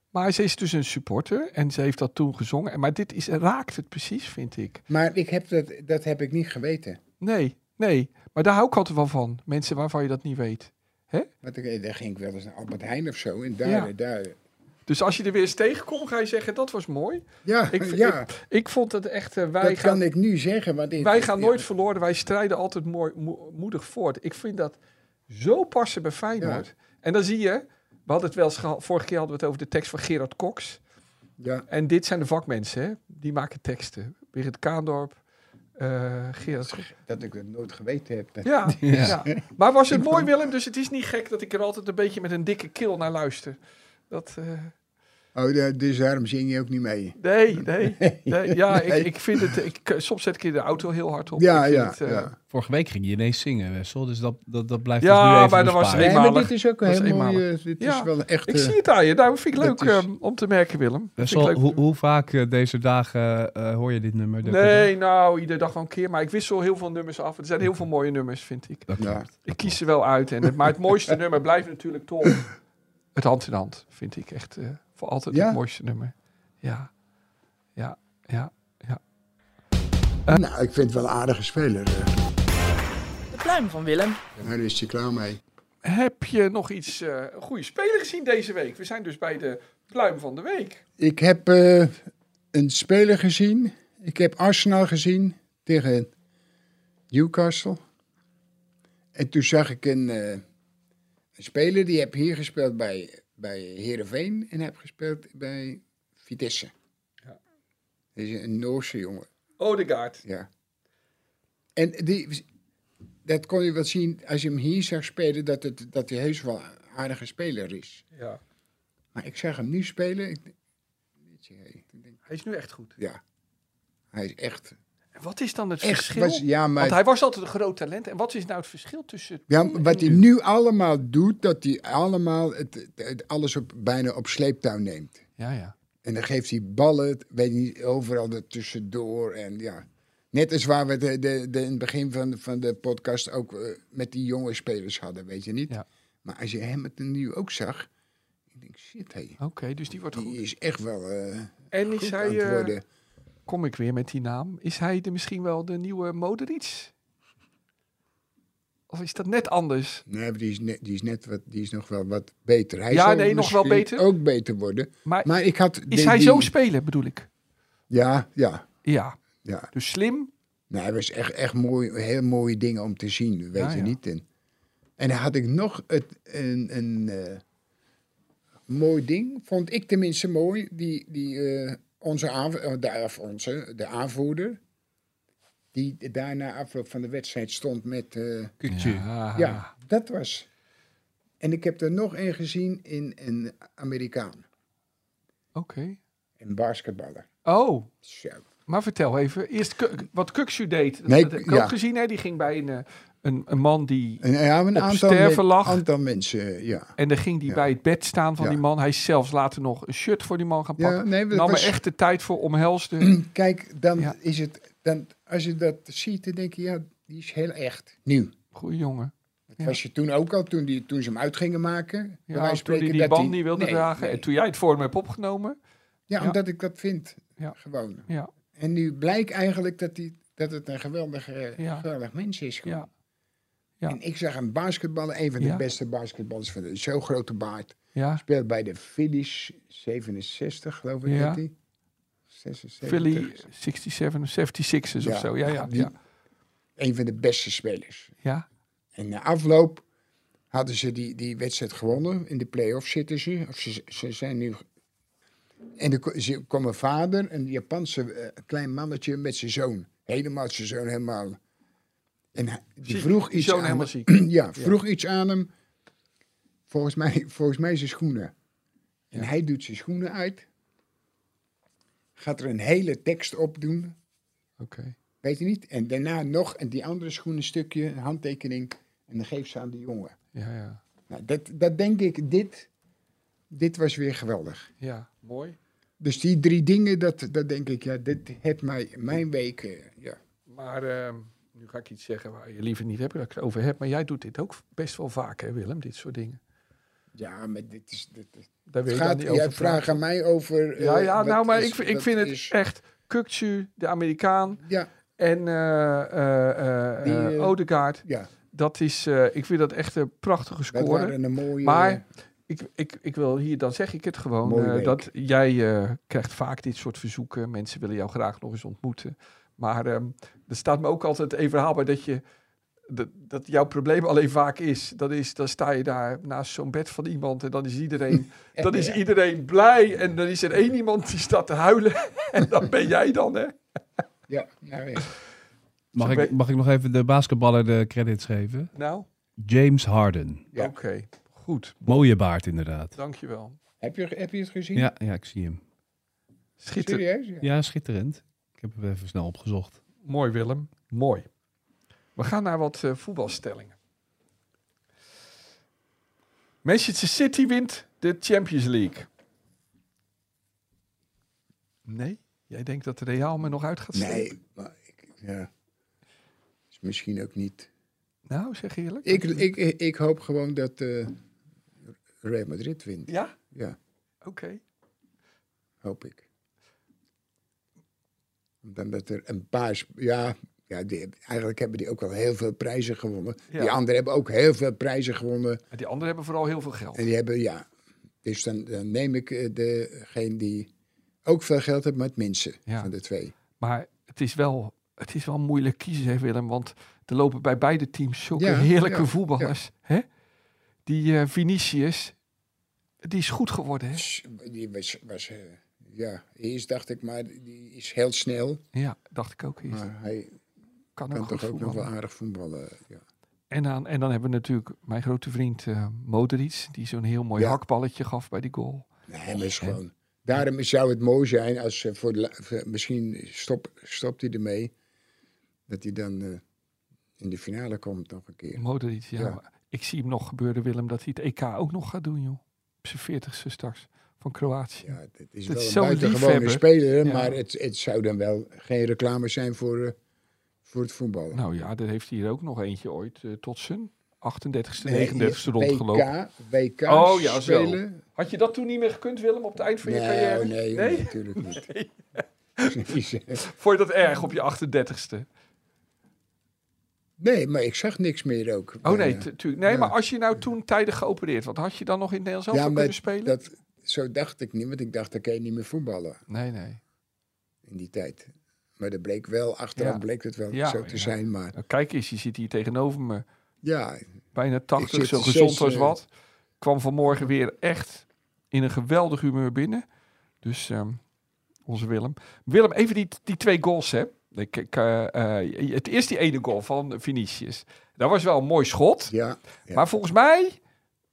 Maar ze is dus een supporter en ze heeft dat toen gezongen. Maar dit is, raakt het precies, vind ik. Maar ik heb dat, dat heb ik niet geweten. Nee, nee. Maar daar hou ik altijd wel van. Mensen waarvan je dat niet weet. Want ik, daar ging ik wel eens naar Albert Heijn of zo. En daar, Ja. daar Dus als je er weer eens tegenkomt, ga je zeggen, dat was mooi. ja, Ik, ja ik vond het echt, eh, wij, dat gaan, kan ik nu zeggen. Want wij gaan ja, nooit verloren. Wij strijden altijd mooi, mo- moedig voort. Ik vind dat zo passen bij Feyenoord. En dan zie je, we hadden het wel eens geha- vorige keer hadden we het over de tekst van Gerard Cox. Ja. En dit zijn de vakmensen, hè? Die maken teksten. Birgit Kaandorp, eh Gerard... Dat ik het nooit geweten heb. Ja, <laughs> ja. Maar was het mooi, Willem? Dus het is niet gek dat ik er altijd een beetje met een dikke keel naar luister. Dat... eh, Oh, dus daarom zing je ook niet mee. Nee, nee. <laughs> nee ja, Nee. Ik, ik vind het. Ik, soms zet ik in de auto heel hard op. Ja, het, eh, ja. Vorige week ging je ineens zingen, Wessel. Dus dat, dat, dat blijft Ja, nu even maar dat was. Nee, maar dit is ook een heel eenmalig. eh, dit Ja, is wel echt... Ik zie het aan je. Nou, vind ik leuk is- om te merken, Willem. Wessel, leuk. hoe, hoe vaak deze dagen eh, hoor je dit nummer? Nee, nou, iedere dag wel een keer. Maar ik wissel heel veel nummers af. Er zijn heel veel mooie nummers, vind ik. Dat Ja. Ik kies ze wel uit. En het, maar het mooiste <laughs> nummer blijft natuurlijk toch het hand in hand. Vind ik echt eh, voor altijd Ja? het mooiste nummer. Ja, ja, ja. nou, ik vind het wel een aardige speler. eh. De pluim van Willem. Daar is hij klaar mee. Heb je nog iets, eh, een goede speler gezien deze week? We zijn dus bij de pluim van de week. Ik heb eh, een speler gezien. Ik heb Arsenal gezien tegen Newcastle. En toen zag ik een, eh, een speler die heb hier gespeeld bij, bij Heerenveen en heb gespeeld bij Vitesse. Ja. Dat is een Noorse jongen. Odegaard. Ja. En die, dat kon je wel zien als je hem hier zag spelen, dat, het, dat hij heus wel een aardige speler is. Ja. Maar ik zag hem nu spelen. Ik, je, ik denk, Hij is nu echt goed. ja, hij is echt. Wat is dan het echt verschil? was, ja, maar, Want hij was altijd een groot talent. En wat is nou het verschil tussen... ja, wat hij nu? nu allemaal doet, dat hij allemaal het, alles op, bijna op sleeptouw neemt. Ja, ja. En dan geeft hij ballen, weet je niet, overal er tussendoor. En ja, net als waar we de, de, de, in het begin van, van de podcast ook eh, met die jonge spelers hadden, weet je niet. Ja. Maar als je hem het nu ook zag, ik denk, shit, hé, Oké, dus die wordt die goed. is echt wel eh En is goed aan hij... het eh, worden. Kom ik weer met die naam. Is hij de, misschien wel de nieuwe Moderic? Of is dat net anders? Nee, die is, net, die, is net wat, die is nog wel wat beter. Hij Ja, zal nee, nog wel beter. ook beter worden. Maar, Maar ik had... is hij die- zo spelen, bedoel ik? Ja, ja, Ja. ja. Dus slim. Nee, hij was echt, echt mooi, heel mooie dingen om te zien, weet Ja, je ja. niet. En, en dan had ik nog het, een, een eh, mooi ding, vond ik tenminste mooi, die, die eh, onze, aanv- eh, de, of onze, de aanvoerder, die daar na afloop van de wedstrijd stond met... eh, Kukje. Ja. ja, dat was... En ik heb er nog een gezien in een Amerikaan, Oké. een basketballer. Oh, Zo. maar vertel even. Eerst wat Kuksu deed. Dat, Nee, dat heb ik ja. ook gezien. Hè? Die ging bij een, eh, een, een man die... En, ja, een Op aantal, sterven lag. aantal mensen, ja. En dan ging die Ja. bij het bed staan van Ja. die man. Hij is zelfs later nog een shirt voor die man gaan pakken. nee, Nam was- er echt de tijd voor, omhelsde. <clears throat> Kijk, dan is het, dan, als je dat ziet, dan denk je, ja, die is heel echt. Nieuw. Goeie jongen. Dat was je toen ook al, toen, die, toen ze hem uit gingen maken. Ja, toen hij die dat band hij- niet wilde Nee, dragen. nee. En toen jij het voor hem hebt opgenomen. Ja, omdat ik dat vind. Ja. Gewoon. Ja, En nu blijkt eigenlijk dat, die, dat het een geweldige, Ja. geweldig mens is. gewoon. ja, ja. En ik zag een basketballer, een van de Ja. beste basketballers van de zo'n grote baard. ja. Speelt bij de Phillies 67, geloof ik. Ja. 76. Philly 67 of 76ers Ja, of zo. Ja, ja, ja. Een van de beste spelers. ja. En na afloop hadden ze die, die wedstrijd gewonnen. In de play-off zitten ze. Of ze, ze zijn nu... En er ze kwam een vader, een Japanse eh, klein mannetje met zijn zoon. Helemaal zijn zoon, helemaal. En hij- die vroeg iets zoon aan hem. <clears throat> Ja, vroeg iets aan hem. Volgens mij, volgens mij zijn schoenen. En Ja. hij doet zijn schoenen uit. Gaat er een hele tekst op doen. Oké. Weet je niet? En daarna nog en die andere schoenenstukje, een handtekening. En dan geeft ze aan die jongen. Ja, ja. Nou, dat, dat denk ik, dit, dit was weer geweldig. Ja, mooi. Dus die drie dingen, dat, dat denk ik, ja, dit heeft mij, mijn week, eh, ja. Maar ehm, nu ga ik iets zeggen waar je liever niet hebt dat ik het over heb. Maar jij doet dit ook best wel vaak, hè Willem? Dit soort dingen. Ja, maar dit is, dit, Daar wil je gaat, niet jij over vraagt praten. aan mij over... eh, Ja, ja, nou, maar is- ik, ik vind het is- echt Kukcu, de Amerikaan, Ja, en eh, Odegaard. ja, Dat is, ik vind dat echt een prachtige score. een mooie... Maar ik, ik, ik wil hier, dan zeg ik het gewoon, dat jij krijgt vaak dit soort verzoeken. Mensen willen jou graag nog eens ontmoeten. Maar ehm er staat me ook altijd even verhaalbaar dat je dat, dat jouw probleem alleen vaak is, dat is, dan sta je daar naast zo'n bed van iemand en dan is iedereen, <laughs> dan is iedereen blij en dan is er één iemand die staat te huilen <laughs> en dan ben jij dan, hè? Ja, nou ja. Mag ik, mag ik nog even de basketballer de credits geven? Nou, James Harden. Ja. oké, goed, Mooie baard inderdaad. dankjewel. Heb, je, heb je het gezien? Ja, ja, ik zie hem. Schitterend. Serieus? Ja. Ja, schitterend. Ik heb hem even snel opgezocht. Mooi Willem, mooi. We gaan naar wat eh, voetbalstellingen. Manchester City wint de Champions League. Nee? Jij denkt dat de Real me nog uit gaat steken? Nee, maar ik, ja. Is misschien ook niet. Nou, zeg eerlijk. Ik, ik, ik hoop gewoon dat eh Real Madrid wint. Ja? Ja, Oké. hoop ik. Dan dat er een paar. Ja, ja die, eigenlijk hebben die ook wel heel veel prijzen gewonnen. Ja. Die anderen hebben ook heel veel prijzen gewonnen. En die anderen hebben vooral heel veel geld. En die hebben, ja. Dus dan, dan neem ik eh, degene die ook veel geld heeft, maar het minste Ja. van de twee. Maar het is wel, het is wel moeilijk kiezen, hè Willem. Want er lopen bij beide teams zulke Ja, heerlijke voetballers. Hè? Die eh, Vinicius, die is goed geworden, hè? Die was, was eh, ja, eerst dacht ik, maar die is heel snel. Ja, dacht ik ook eerst. Maar hij kan kan ook goed toch ook nog wel aardig voetballen. Ja. En dan, en dan hebben we natuurlijk mijn grote vriend Modric, die zo'n heel mooi Ja. hakballetje gaf bij die goal. Nee, maar is gewoon. Daarom zou het mooi zijn als eh, voor, de misschien stop, stopt hij ermee, dat hij dan eh, in de finale komt nog een keer. Modric, ja. Ik zie hem nog gebeuren, Willem, dat hij het EK ook nog gaat doen, joh. Op zijn veertigste straks van Kroatië. Ja, het is Dat wel is een buitengewone liefhebber. speler, Ja. maar het, het zou dan wel geen reclame zijn voor, eh, voor het voetballen. Nou ja, daar heeft hij er ook nog eentje ooit eh, tot zijn 38ste, Nee, 39ste rondgelopen. WK, WK Oh, ja, zo. spelen. Had je dat toen niet meer gekund, Willem, op het eind van je carrière? nee, Nee? natuurlijk niet. <laughs> <laughs> Vond je dat erg op je 38ste? Nee, maar ik zag niks meer ook. Oh nee, tu- tuurlijk. Nee, ja. maar als je nou toen tijdig geopereerd, wat had je dan nog in het Nederlands zelf ja, kunnen spelen? dat, zo dacht ik niet, want ik dacht, dan kan je niet meer voetballen Nee, nee. in die tijd. Maar dat bleek wel, achteraf Ja. bleek het wel Ja, zo te zijn. Maar Nou, kijk eens, je zit hier tegenover me. ja, Bijna Ik 80, zit zo gezond zes, als eh, wat. Kwam vanmorgen weer echt in een geweldig humeur binnen. Dus ehm, onze Willem. Willem, even die, die twee goals, hè. Ik, ik, eh, eh, het eerst die ene goal van Vinicius. Dat was wel een mooi schot. ja, ja. Maar volgens mij,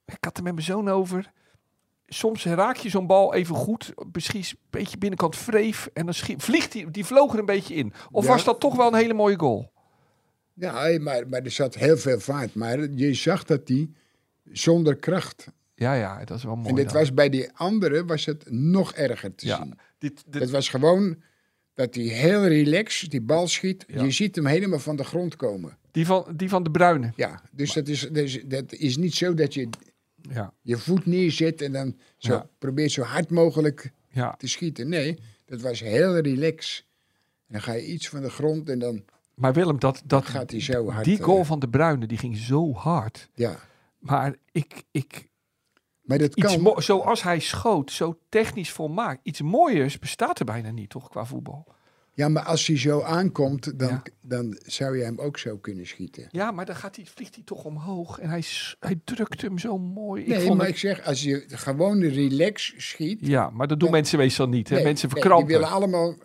ik had er met mijn zoon over. Soms raak je zo'n bal even goed, misschien een beetje binnenkant vreef. En dan schiet, vliegt die, die vloog er een beetje in. Of Ja. was dat toch wel een hele mooie goal? ja maar, maar er zat heel veel vaart. Maar je zag dat die zonder kracht. Ja, ja, dat is wel mooi. en dit dan. was bij die andere was het nog erger te ja, zien. dit, dit, Het was gewoon dat hij heel relaxed die bal schiet. Ja. Je ziet hem helemaal van de grond komen. die, van, die van de Bruine. Ja, dus dat is, dus dat is niet zo dat je Ja, je voet neerzet en dan zo Ja. probeert zo hard mogelijk ja. te schieten. Nee, dat was heel relaxed. En dan ga je iets van de grond en dan Maar Willem, dat, dat, gaat hij zo hard. die eh, goal van de Bruine, die ging zo hard. ja, Maar ik, ik, maar dat kan. zoals hij schoot, zo technisch volmaakt. Iets mooiers bestaat er bijna niet, toch, qua voetbal? Ja, maar als hij zo aankomt, dan, Ja. dan zou je hem ook zo kunnen schieten. Ja, maar dan gaat hij, vliegt hij toch omhoog en hij, hij drukt hem zo mooi. Ik Nee, vond maar het- ik zeg, als je gewoon relax schiet. Ja, maar dat doen Dan- mensen meestal niet. Hè? nee, mensen nee, verkrampen. die willen allemaal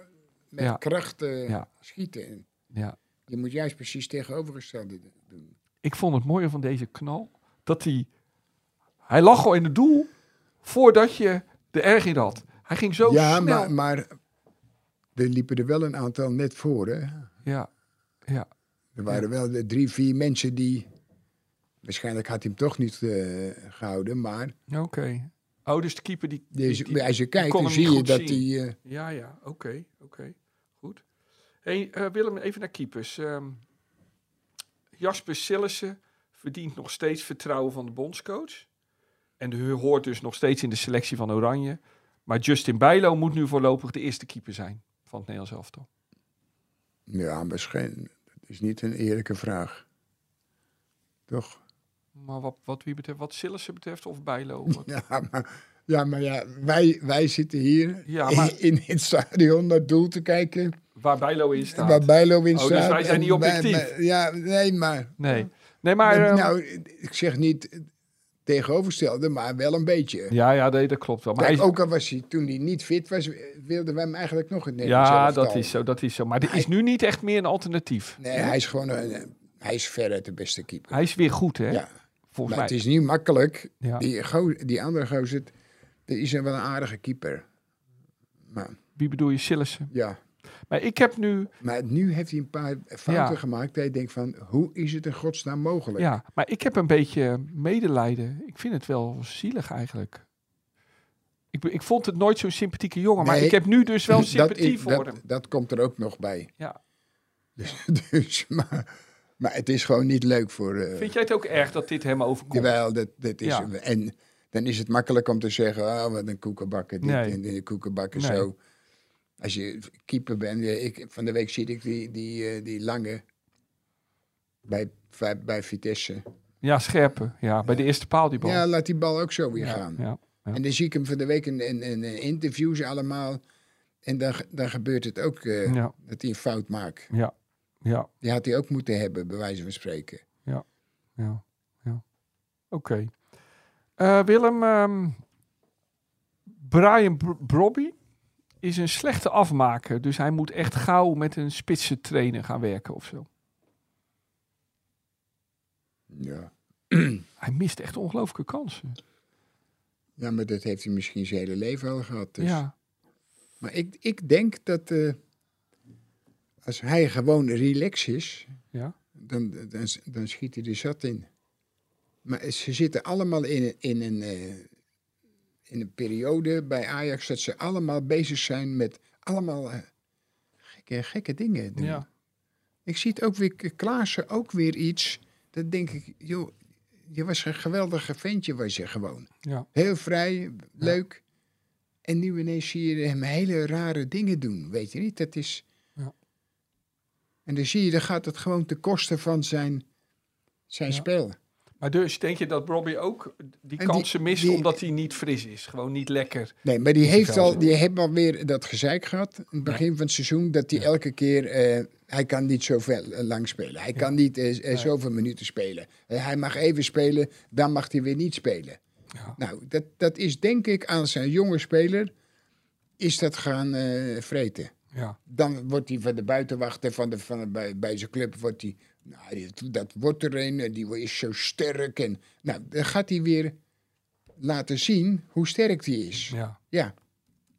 met Ja. kracht eh, Ja. schieten. En ja. je moet juist precies tegenovergestelde doen. Ik vond het mooie van deze knal, dat hij... Hij lag al in het doel voordat je de erg in had. Hij ging zo ja, snel. maar, maar er liepen er wel een aantal net voor. Hè? Ja, ja. Er waren wel de drie, vier mensen die... Waarschijnlijk had hij hem toch niet eh, gehouden, maar Oké. Oh, dus de keeper die... die- deze, die- als je kijkt, dan zie je dat hij... eh, Ja, ja, oké, oké. Goed. Hey, eh, Willem, even naar keepers. Ehm, Jasper Sillissen verdient nog steeds vertrouwen van de bondscoach. En de hoort dus nog steeds in de selectie van Oranje. Maar Justin Bijlo moet nu voorlopig de eerste keeper zijn van het Nederlands elftal. ja, misschien... Dat is niet een eerlijke vraag. Toch? Maar wat, wat wie betreft, wat Sillissen betreft of Bijlo? <laughs> Ja, maar Ja, maar ja, wij, wij zitten hier Ja, maar- in, het stadion naar het doel te kijken. Waar Bijlo in staat. Waar Bijlo in Oh, staat. dus wij zijn niet objectief. wij- ja, nee, maar... Nee. Nee, maar... ehm, nou, ik zeg niet tegenovergestelde, maar wel een beetje. ja, ja, nee, dat klopt wel. Maar Kijk, hij- ook al was hij toen hij niet fit was, wilden wij hem eigenlijk nog het Nederlands ja, dat is zo, dat is zo. Maar er is nu niet echt meer een alternatief. Nee, hij is gewoon een, hij is veruit de beste keeper. Hij is weer goed, hè? Ja, Volgens maar mij. het is niet makkelijk. Ja. Die, die andere gozer, dat is wel een aardige keeper. Maar Wie bedoel je, Sillissen? ja, Maar ik heb nu... maar nu heeft hij een paar fouten Ja. gemaakt. Dat je denkt van, hoe is het in godsnaam mogelijk? Ja, maar ik heb een beetje medelijden. Ik vind het wel zielig eigenlijk. Ik, ik vond het nooit zo'n sympathieke jongen. Maar ik heb nu dus wel <laughs> sympathie is- voor dat, hem. Dat komt er ook nog bij. Ja. Dus, <laughs> dus, maar, maar het is gewoon niet leuk voor... eh, Vind jij het ook erg dat dit hem overkomt? Jawel, dat, dat is... Ja. En dan is het makkelijk om te zeggen, ah, wat een koekenbakker dit Nee. en een koekenbakker Nee. zo. Als je keeper bent, eh, ik, van de week zie ik die, die, eh, die lange bij, bij, bij Vitesse. Ja, scherpe. Ja, bij de eerste paal die bal. Ja, laat die bal ook zo weer ja, gaan. ja. Ja. En dan zie ik hem van de week in, in, in, in interviews allemaal. En dan, dan gebeurt het ook eh, Ja, dat hij een fout maakt. ja, ja, Die had hij ook moeten hebben, bij wijze van spreken. ja, ja. Oké. Eh, Willem, ehm, Brian Br- Brobby is een slechte afmaker. Dus hij moet echt gauw met een spitse trainer gaan werken of zo. Ja. <clears throat> Hij mist echt ongelooflijke kansen. ja, maar dat heeft hij misschien zijn hele leven al gehad. Dus. Ja, Maar ik, ik denk dat eh, als hij gewoon relax is, ja, dan, dan, dan schiet hij er zat in. Maar ze zitten allemaal in, een- in, een, eh, in een periode bij Ajax dat ze allemaal bezig zijn met allemaal eh, gekke, gekke dingen. doen. ja. Ik zie het ook weer, Klaassen ook weer iets. Dat denk ik, joh, je was een geweldige ventje, was je gewoon. ja. Heel vrij, leuk. En nu ineens zie je hem hele rare dingen doen, weet je niet? Dat is... Ja. En dan zie je, dan gaat het gewoon ten koste van zijn, zijn spel. Maar dus denk je dat Brobby ook die kansen mist die- omdat hij niet fris is? Gewoon niet lekker. Nee, maar die heeft al, die heeft alweer dat gezeik gehad. In het begin van het seizoen, dat hij elke keer... eh, hij kan niet zoveel eh, lang spelen. Hij kan niet eh, zoveel minuten spelen. Hij mag even spelen, dan mag hij weer niet spelen. Ja. Nou, dat, dat is denk ik aan zijn jonge speler... is dat gaan vreten. Ja, Dan wordt hij van de buitenwachter van de, van de, bij, bij zijn club, wordt hij, nou, die- dat wordt er een, en die is zo sterk. En, nou, dan gaat hij weer laten zien hoe sterk hij is. Ja, ja,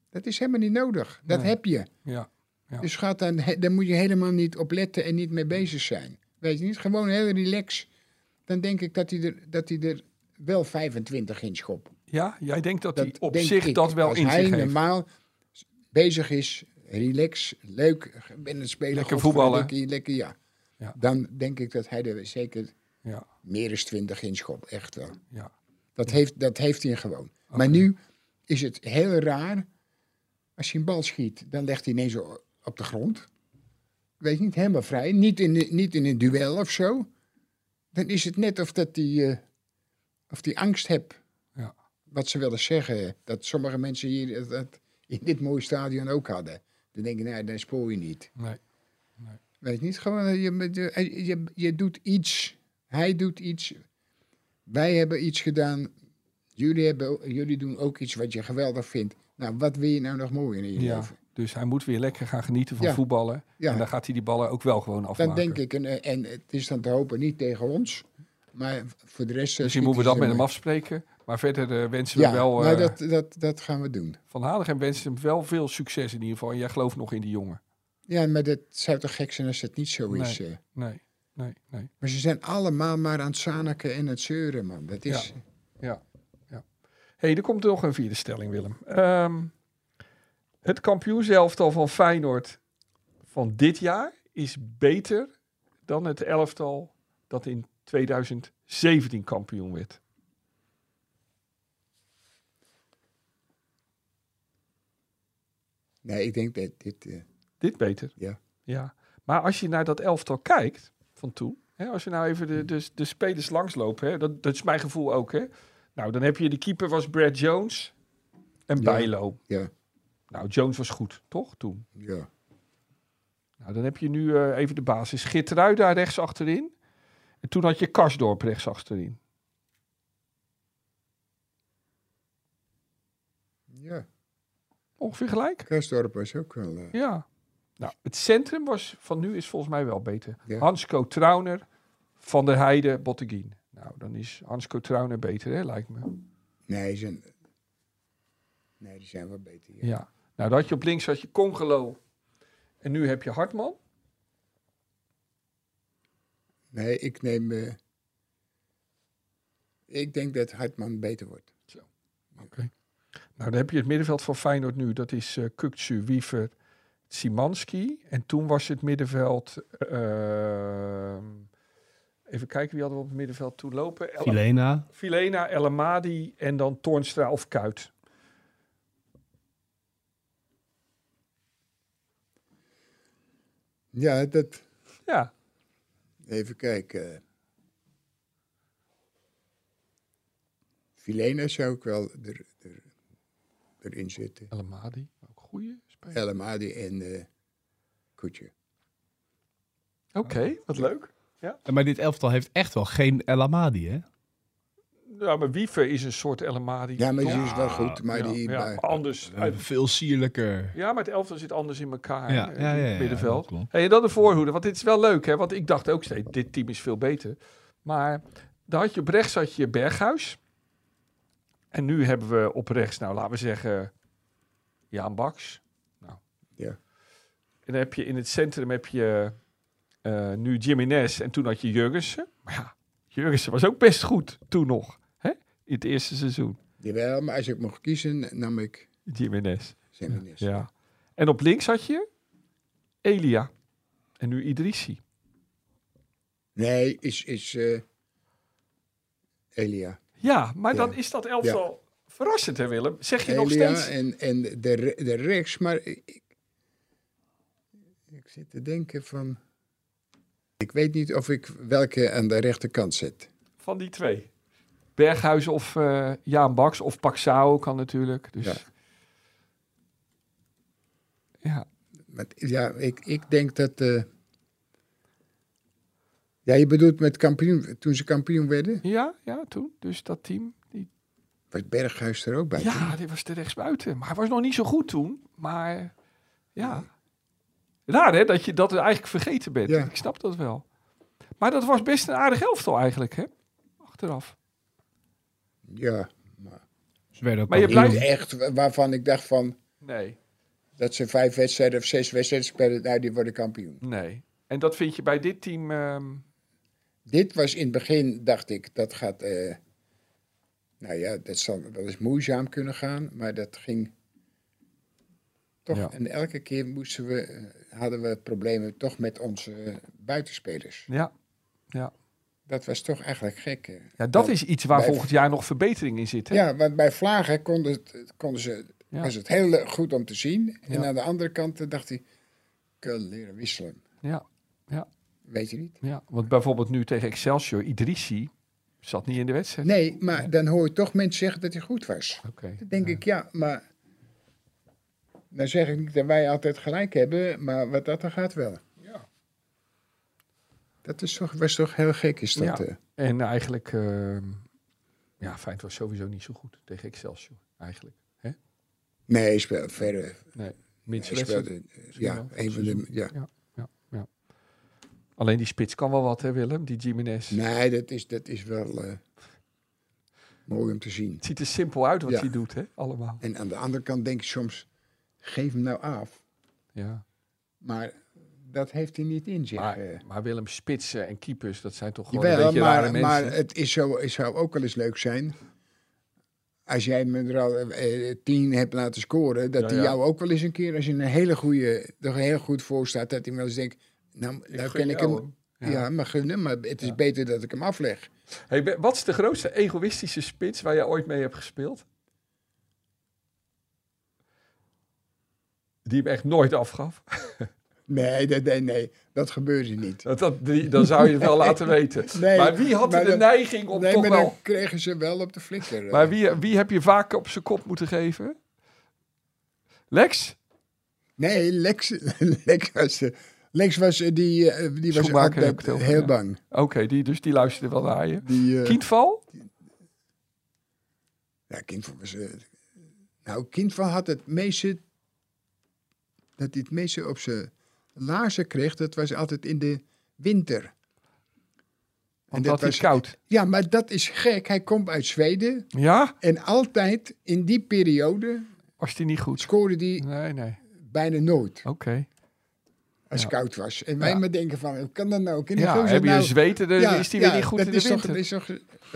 dat is helemaal niet nodig. Dat Nee. heb je. ja. Ja. Dus gaat dan, daar moet je helemaal niet op letten en niet mee bezig zijn. Weet je niet? Gewoon heel relax. Dan denk ik dat hij er, dat hij er wel 25 in schopt. Ja, jij denkt dat, Dat hij op zich ik. dat wel Als in hij zich heeft. normaal bezig is, relax, leuk, ben het spelen. Lekker voetballen. Lekker, lekker, ja. Ja. Dan denk ik dat hij er zeker Ja, meer dan 20 in schopt. Echt wel. ja. Dat heeft, dat heeft hij gewoon. Maar nu is het heel raar. Als hij een bal schiet, dan legt hij ineens op de grond. Weet je niet, helemaal vrij. Niet in, niet in een duel of zo. Dan is het net of dat hij, eh, of die angst hebt. Ja. Wat ze willen zeggen. Dat sommige mensen hier dat- in dit mooie stadion ook hadden. Dan denk ik, nee, dan spoor je niet. Nee. Weet niet, gewoon, eh, je, je, je, je doet iets. Hij doet iets. Wij hebben iets gedaan. Jullie, hebben, jullie doen ook iets wat je geweldig vindt. Nou, wat wil je nou nog mooier in je Ja, leven? dus hij moet weer lekker gaan genieten van Ja. voetballen. Ja. En dan gaat hij die ballen ook wel gewoon afmaken. Dan denk ik, en, eh, en het is dan te hopen niet tegen ons. Maar voor de rest... eh, Misschien moeten we dat met hem afspreken. Maar verder eh, wensen we Ja, wel... maar eh, dat, dat, dat gaan we doen. Van Hanegem wenst hem wel veel succes in ieder geval. En jij gelooft nog in die jongen. Ja, maar dat zou toch gek zijn als het niet zo Nee. is. eh. Nee, nee, nee. Maar ze zijn allemaal maar aan het zaniken en het zeuren, man. Dat is... Ja, ja. hey, er komt nog een vierde stelling, Willem. Ehm, het kampioenselftal van Feyenoord van dit jaar is beter dan het elftal dat in 2017 kampioen werd. Nee, ik denk dat dit... eh, Dit beter. Ja. ja. Maar als je naar dat elftal kijkt van toen, hè, als je nou even de, de, de spelers langslopen, hè, dat, dat is mijn gevoel ook. Hè. Nou, dan heb je de keeper was Brad Jones. En Ja. Bijlo. Ja, Nou, Jones was goed, toch? Toen. ja. Nou, dan heb je nu eh, even de basis. Gitterui daar rechts achterin. En toen had je Karsdorp rechts achterin. Ja, Ongeveer gelijk? Kruisdorp was ook wel... eh, Ja. Nou, het centrum was van nu is volgens mij wel beter. Ja. Hansco Trauner, Van der Heijden, Botteguin. Nou, dan is Hansco Trauner beter, hè, lijkt me. nee, die zijn, nee, die zijn wel beter. Ja. Ja. Nou, dan had je op links had je Congelo. En nu heb je Hartman. Nee, ik neem... eh, ik denk dat Hartman beter wordt. Nou, dan heb je het middenveld van Feyenoord nu. Dat is eh Kukcu, Wiever, Simanski. En toen was het middenveld... ehm, even kijken, wie hadden we op het middenveld toen lopen? El- Filena. Filena, El Amadi en dan Toornstra of Kuit. Ja, dat... Ja, Even kijken. Filena zou ik wel er, er, erin zitten. El Amadi, ook goede speler. El Amadi en eh Koetje. Oké, wat leuk. Maar dit elftal heeft echt wel geen El Amadi, hè? Ja, maar Wiever is een soort El Amadi. Ja, maar die is wel goed. Maar ja, die... ja, maar- anders. Veel sierlijker. Ja, maar het elftal zit anders in elkaar. Ja, hè, ja, ja, in ja, het middenveld. Hey, en dan de voorhoede, want dit is wel leuk, hè? Want ik dacht ook steeds, dit team is veel beter. Maar daar had je op rechts had je Berghuis. En nu hebben we op rechts, nou laten we zeggen, Jaan Baks. Dan heb je in het centrum heb je eh, nu Jiménez en toen had je Jurgensen. Maar ja, Jurgensen was ook best goed toen nog, hè? In het eerste seizoen. Jawel, maar als ik mocht kiezen, nam ik Jiménez. Semenis. Ja. En op links had je Elia. En nu Idrissi. Nee, is, is eh, Elia. Ja, maar Ja. dan is dat elftal verrassend, hè Willem? Zeg je nog steeds... en, en de, de rechts, maar ik, ik, zit te denken van... Ik weet niet of ik welke aan de rechterkant zet. Van die twee. Berghuis of eh Jaan Baks of Paxao kan natuurlijk. Dus Ja. ja. Ja, ik, ik denk dat... eh, ja, je bedoelt met kampioen, toen ze kampioen werden, Ja, ja, toen. Dus dat team. Die... was Berghuis er ook bij. Ja, die was er rechtsbuiten. Maar hij was nog niet zo goed toen. Maar ja. Raar hè, dat je dat eigenlijk vergeten bent. Ja. Ik snap dat wel. Maar dat was best een aardig elftal eigenlijk, hè? Achteraf. Ja, maar Ze werden ook Maar je blijft- echt waarvan ik dacht van... Nee, Dat ze vijf wedstrijden of zes wedstrijden spelen, nou, die worden kampioen. nee. En dat vind je bij dit team... ehm, Dit was in het begin, dacht ik, dat gaat... eh, nou ja, dat zal wel eens moeizaam kunnen gaan, maar dat ging... Toch, Ja. en elke keer moesten we, eh, hadden we problemen toch met onze eh, buitenspelers. ja, ja. Dat was toch eigenlijk gek. eh. ja, dat Want is iets waar volgend jaar nog verbetering in zit. Hè? Ja, want bij Vlagen konden, het- konden ze, Ja. was het heel le- goed om te zien. En Ja. aan de andere kant eh, dacht hij, kunnen leren wisselen. Ja, Weet je niet? ja. Want bijvoorbeeld nu tegen Excelsior, Idrissi zat niet in de wedstrijd. Nee, maar dan hoor je toch mensen zeggen dat hij goed was. Oké. Dan denk ik, ja, maar... Dan zeg ik niet dat wij altijd gelijk hebben, maar wat dat er gaat wel. Ja. Dat is toch, was toch heel gek, is dat? Ja. eh? En eigenlijk, ehm ja, Feyenoord was sowieso niet zo goed tegen Excelsior, eigenlijk. Nee, hij speelt verder. Nee, minste Hij wedstrijd. speelde, eh, ja, een van de... Ja. Ja, ja, ja. Alleen die spits kan wel wat, hè Willem, die Jiménez. Nee, dat is, dat is wel eh, mooi om te zien. Het ziet er simpel uit wat Ja. hij doet, hè, allemaal. En aan de andere kant denk ik soms, geef hem nou af. Ja. Maar dat heeft hij niet in zich. Maar, eh. maar Willem, spitsen en keepers, dat zijn toch gewoon een beetje rare maar, mensen. maar het, is zo, het zou ook wel eens leuk zijn. Als jij me er al eh, tien hebt laten scoren, dat hij ja. jou ook wel eens een keer, als je een hele goede, er heel goed voor staat, dat hij wel eens denkt, nou, nou gun ken ik hem. Ja, Ja. maar gunnen, maar het is Ja. beter dat ik hem afleg. Hey, wat is de grootste egoïstische spits waar jij ooit mee hebt gespeeld? Die hem echt nooit afgaf. Nee, dat, nee, nee, dat gebeurde niet. Dat, dat, die, dan zou je het wel laten weten. <laughs> Nee, maar wie had maar de dat- neiging om nee, toch maar wel... dan kregen ze wel op de flikker. eh. Maar wie, wie heb je vaak op zijn kop moeten geven? Lex? Nee, Lex, <laughs> Lex was, eh, Lex was, eh, die, die was altijd heel bang. Oké, die, dus die luisterde wel naar je. Die, Kindval? Ja, Kindval was... nou, Kindval had het meeste... Dat hij het meeste op zijn laarzen kreeg, dat was altijd in de winter. Want dat dat is was- koud. Ja, maar dat is gek. Hij komt uit Zweden Ja? en altijd in die periode Was die niet goed? scoorde hij Nee, nee. bijna nooit Oké. Als het koud was. En wij maar denken van, hoe kan dat nou? Kunnen Ja, heb je nou- zweten, dan Ja, is die weer niet goed in de toch- winter. dat is toch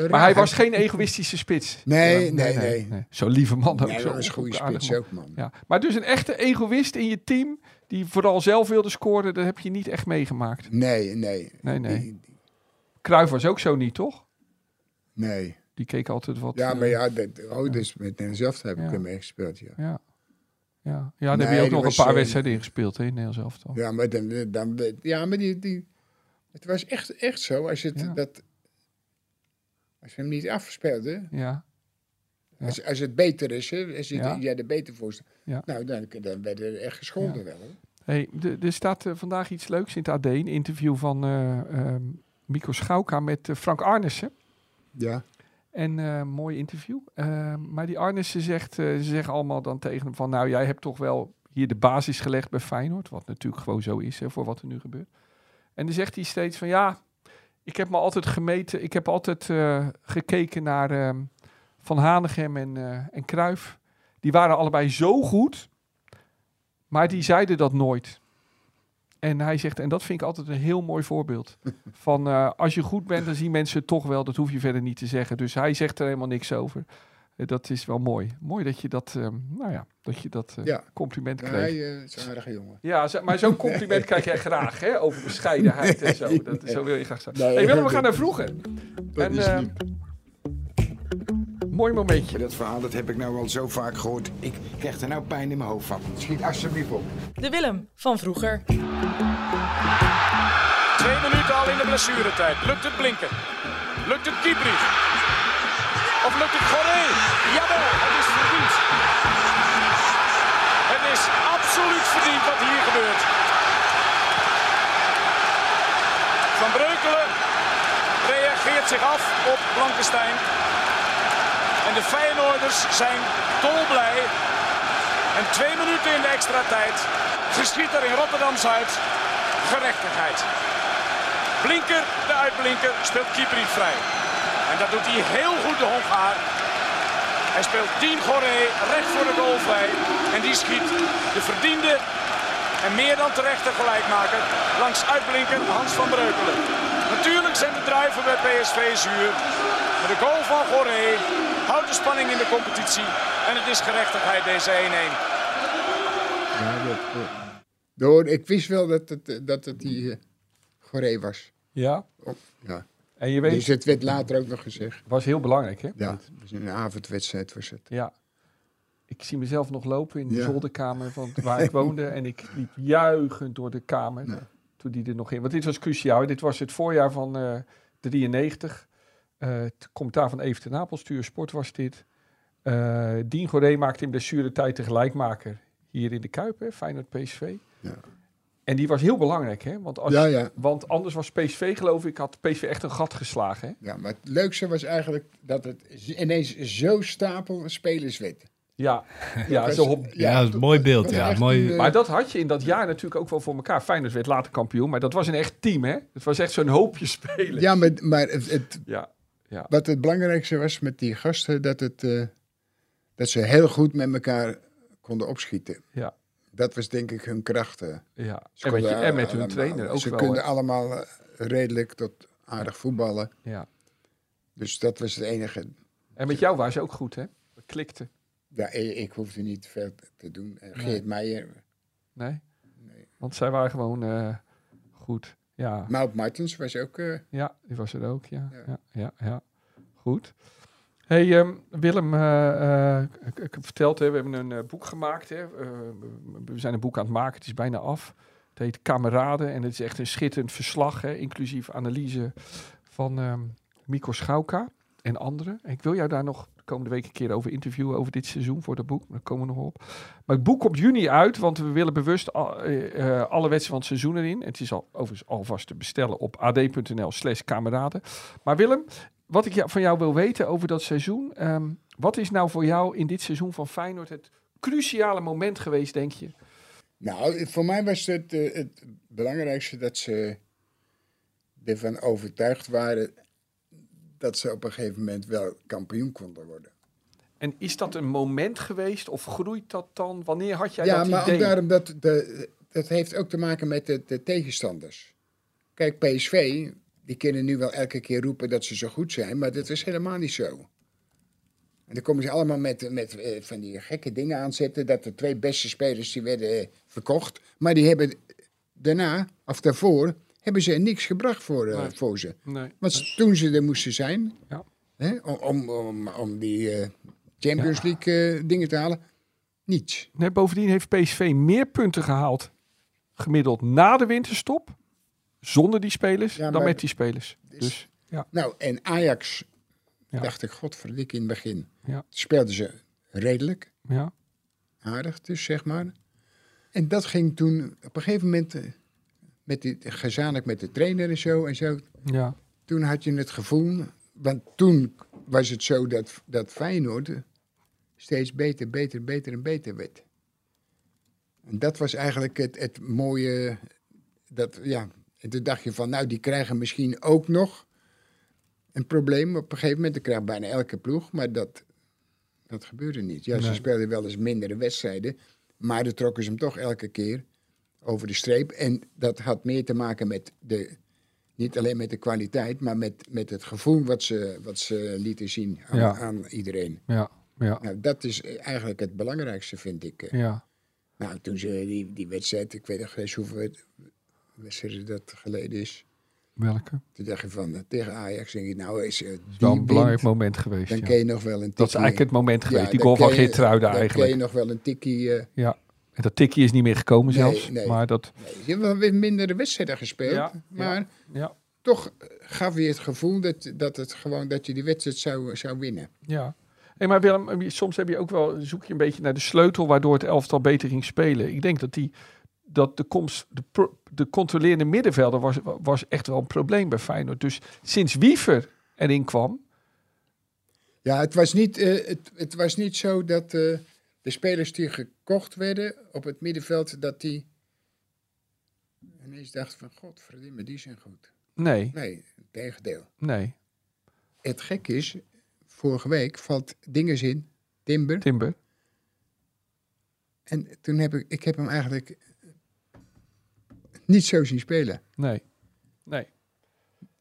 maar hij was geen egoïstische spits. Nee, nee, nee. Zo'n lieve man ook. Zo was een goede spits ook, man. Ja. Maar dus een echte egoïst in je team, die vooral zelf wilde scoren, dat heb je niet echt meegemaakt. Nee, nee. Nee, nee. Cruijff was ook zo niet, toch? nee. Die keek altijd wat... Ja, eh, maar ja, dat, oh, dus met Nederlands heb ik Ja. ermee gespeeld, ja. Ja, ja. ja daar Nee, heb je ook nog een paar eh, wedstrijden in gespeeld, hè, in Nederlands elftal. Ja, maar, dan, dan, ja, maar die, die, het was echt, echt zo. Als, je het, Ja. dat, als je hem niet afspeelde, Ja, Ja. als, als het beter is, hè, als je Ja. jij er beter voor staat, nou, dan, dan werd er echt gescholden wel. Hoor. Hey, er staat eh, vandaag iets leuks in het AD, een interview van eh ehm, Mico Schauka met eh, Frank Arnissen. Ja. En eh mooi interview. Eh, maar die Arnissen zegt, eh, ze zeggen allemaal dan tegen hem van, nou jij hebt toch wel hier de basis gelegd bij Feyenoord, wat natuurlijk gewoon zo is hè, voor wat er nu gebeurt. En dan zegt hij steeds van, ja, ik heb me altijd gemeten, ik heb altijd eh, gekeken naar ehm, Van Hanegem en, en Cruijff. Die waren allebei zo goed, maar die zeiden dat nooit. En hij zegt, en dat vind ik altijd een heel mooi voorbeeld. <laughs> Van eh, als je goed bent, dan zien mensen het toch wel. Dat hoef je verder niet te zeggen. Dus hij zegt er helemaal niks over. Eh, dat is wel mooi. Mooi dat je dat, ehm, nou ja, dat je dat eh, Ja. compliment Ja, hij eh, is een aardige jongen. Ja, maar zo'n compliment <laughs> krijg jij graag, hè? Over bescheidenheid en zo. <laughs> Dat, zo wil je graag. Nee, hey, Willem, we gaan naar vroeger. En, eh. Mooi momentje. Dat verhaal dat heb ik nou al zo vaak gehoord. Ik krijg er nou pijn in mijn hoofd van. Schiet alsjeblieft op. De Willem van vroeger. Twee minuten al in de blessuretijd. Lukt het Blinken? Lukt het Kiebrich? Of lukt het Goré? Jawel, het is verdiend. Het is absoluut verdiend wat hier gebeurt. Van Breukelen reageert zich af op Blankenstein. De Feyenoorders zijn dolblij. En twee minuten in de extra tijd geschiet er in Rotterdam-Zuid gerechtigheid. Blinker, de uitblinker, speelt Kiebrich vrij. En dat doet hij heel goed, de Hongaar. Hij speelt Dien Goré recht voor de goal vrij. En die schiet de verdiende en meer dan terechte gelijkmaker langs uitblinker Hans van Breukelen. Natuurlijk zijn de druiven bij PSV zuur. Maar de goal van Goré houdt de spanning in de competitie. En het is gerechtigheid deze 1-1. Ja, dat, eh, door, ik wist wel dat het, eh, dat het die uh, Goré was. Ja. Oh, ja. En je weet, Dus het werd later ook nog gezegd. was heel belangrijk, hè? Ja, was een avondwedstrijd was het. Ja. Ik zie mezelf nog lopen in de Ja. zolderkamer van waar ik woonde. En ik liep juichend door de kamer. Ja. Toen die er nog in. Want dit was cruciaal. Dit was het voorjaar van eh 93. Eh, het commentaar van Even ten Apel, Stuur Sport was dit. Eh Dien Goré maakte in blessuretijd de gelijkmaker hier in de Kuip, hè, Feyenoord PSV. Ja. En die was heel belangrijk, hè? Want, als, Ja, ja. want anders was PSV, geloof ik, had PSV echt een gat geslagen. Hè? Ja, maar het leukste was eigenlijk dat het ineens zo stapel spelers werd. Ja, ja, was- zo Ja, dat is een mooi beeld. Ja, mooi. een, eh, Maar dat had je in dat jaar natuurlijk ook wel voor elkaar. Feyenoord werd later kampioen, maar dat was een echt team, hè? Het was echt zo'n hoopje spelen. Ja, maar, maar het, het- Ja, wat het belangrijkste was met die gasten, dat, het, eh, dat ze heel goed met elkaar konden opschieten. ja, Dat was denk ik hun kracht. eh. ja. Ze En met, je, hun trainer ook Ze wel. konden allemaal eh, redelijk tot aardig voetballen. Ja. Dus dat was het enige. En met jou waren ze ook goed, hè? We klikten. Ja, ik, ik hoefde niet veel te doen. En Geert Meijer, Nee? Want zij waren gewoon eh, goed. Ja. Maud Martens was ook... eh, ja, die was er ook, ja. Ja. Ja, ja, ja. Goed. hey, ehm, Willem, eh, eh, ik, ik heb verteld, hè, we hebben een boek gemaakt. Hè. We zijn een boek aan het maken, het is bijna af. Het heet Kameraden en het is echt een schitterend verslag, hè, inclusief analyse van ehm Mico Schauka en anderen. En ik wil jou daar nog komende week een keer over interviewen over dit seizoen voor dat boek. Daar komen we nog op. Maar het boek komt juni uit, want we willen bewust eh, eh, alle wedstrijden van het seizoen erin. Het is al, overigens alvast te bestellen op ad.nl slash kameraden. Maar Willem, wat ik van jou wil weten over dat seizoen. ehm, wat is nou voor jou in dit seizoen van Feyenoord het cruciale moment geweest, denk je? Nou, voor mij was het eh, het belangrijkste dat ze ervan overtuigd waren dat ze op een gegeven moment wel kampioen konden worden. En is dat een moment geweest of groeit dat dan? Wanneer had jij ja, dat maar idee? ook daarom dat, de, dat heeft ook te maken met de, de tegenstanders. Kijk, PSV, die kunnen nu wel elke keer roepen dat ze zo goed zijn, maar dat is helemaal niet zo. En dan komen ze allemaal met, met eh, van die gekke dingen aanzetten, dat de twee beste spelers die werden eh, verkocht, maar die hebben daarna, of daarvoor, hebben ze niks gebracht voor, Nee. voor ze. Nee. Want toen ze er moesten zijn, Ja. hè, om, om, om, die eh, Champions League eh, dingen te halen, niets. Nee, bovendien heeft PSV meer punten gehaald gemiddeld na de winterstop. Zonder die spelers Ja, dan met die spelers. Dus ja, Nou, en Ajax, Ja. dacht ik, godverdik in het begin. Ja. Speelden ze redelijk, ja, aardig dus, zeg maar. En dat ging toen op een gegeven moment, met die, gezamenlijk met de trainer en zo en zo. ja, Toen had je het gevoel, want toen was het zo dat, dat Feyenoord steeds beter, beter, beter en beter werd. En dat was eigenlijk het, het mooie, dat, ja, en toen dacht je van, nou, die krijgen misschien ook nog een probleem op een gegeven moment. Dat krijgt bijna elke ploeg, maar dat, dat gebeurde niet. Ja, ze speelden wel eens mindere wedstrijden, maar dan trokken ze hem toch elke keer over de streep. En dat had meer te maken met de, niet alleen met de kwaliteit, maar met, met het gevoel wat ze, wat ze lieten zien aan, Ja. aan iedereen. ja, ja, Nou, dat is eigenlijk het belangrijkste, vind ik. eh. ja. Nou, toen ze die, die wedstrijd, ik weet nog eens hoeveel wedstrijden dat geleden is. Welke? Toen dacht je van, eh, tegen Ajax, denk je, nou is eh, is die wel een belangrijk moment geweest. dan ja. kun je nog wel een tikkie... Dat is eigenlijk het moment geweest. Ja, die dan goal van je- Geertruida Dan eigenlijk. je nog wel een tikkie... eh, Ja. En dat tikkie is niet meer gekomen Nee, zelfs. nee. Maar dat, nee, je hebt wel mindere wedstrijden gespeeld, Ja, maar ja, toch eh, gaf je het gevoel dat, dat, het gewoon, dat je die wedstrijd zou, zou winnen. ja. Hey, maar Willem, soms heb je ook wel, zoek je een beetje naar de sleutel waardoor het elftal beter ging spelen. Ik denk dat die, dat de komst, de, pro- de controlerende middenvelder was, was echt wel een probleem bij Feyenoord. Dus sinds Wiever erin kwam, Ja, het was niet, eh, het, het was niet zo dat eh, de spelers die gekocht werden op het middenveld, dat die ineens dachten van, godverdomme, die zijn goed. nee, Nee, tegendeel. nee, Het gek is, vorige week valt Dinges in, Timber. Timber. En toen heb ik, ik heb hem eigenlijk niet zo zien spelen. Nee, nee.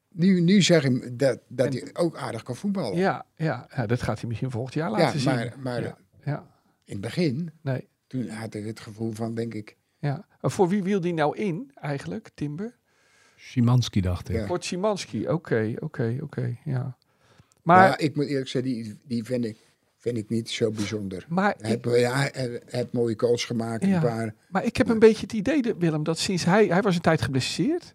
Nu, nu zeg ik dat, dat En- hij ook aardig kan voetballen. Ja, ja, ja, dat gaat hij misschien volgend jaar laten zien. maar, maar ja, ja, in het begin, nee, toen had ik het gevoel van, denk ik, ja. Voor wie wil die nou in eigenlijk, Timber? Szymanski dacht ik. Ja. Voor Szymanski, oké, oké, oké, ja. Maar, ja, ik moet eerlijk zeggen, die, die vind, ik, vind ik niet zo bijzonder. maar, Hij ik, heeft, ja, hij, hij heeft mooie goals gemaakt, Ja. een paar. maar ik heb een beetje het idee, dat, Willem, dat sinds hij... Hij was een tijd geblesseerd.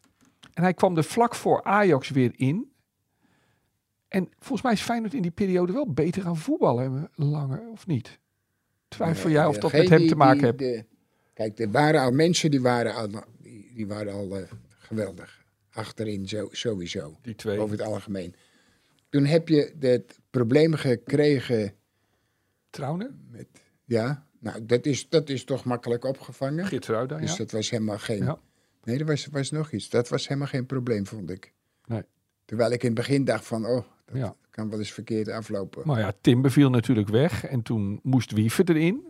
En hij kwam er vlak voor Ajax weer in. En volgens mij is Feyenoord in die periode wel beter gaan voetballen langer, of niet? Twijfel jij of dat met hem te maken heeft? kijk, er waren al mensen die waren al, die, die waren al eh, geweldig. Achterin zo, sowieso, Die twee. over het algemeen. Toen heb je het probleem gekregen Trauner? met... Ja, nou, dat is, dat is toch makkelijk opgevangen. Geertruida, Dus ja. dat was helemaal geen... Ja. Nee, er was, was nog iets. Dat was helemaal geen probleem, vond ik. Nee. Terwijl ik in het begin dacht van, oh, dat Ja. Kan wel eens verkeerd aflopen. Maar ja, Timber viel natuurlijk weg. En toen moest Wiever erin.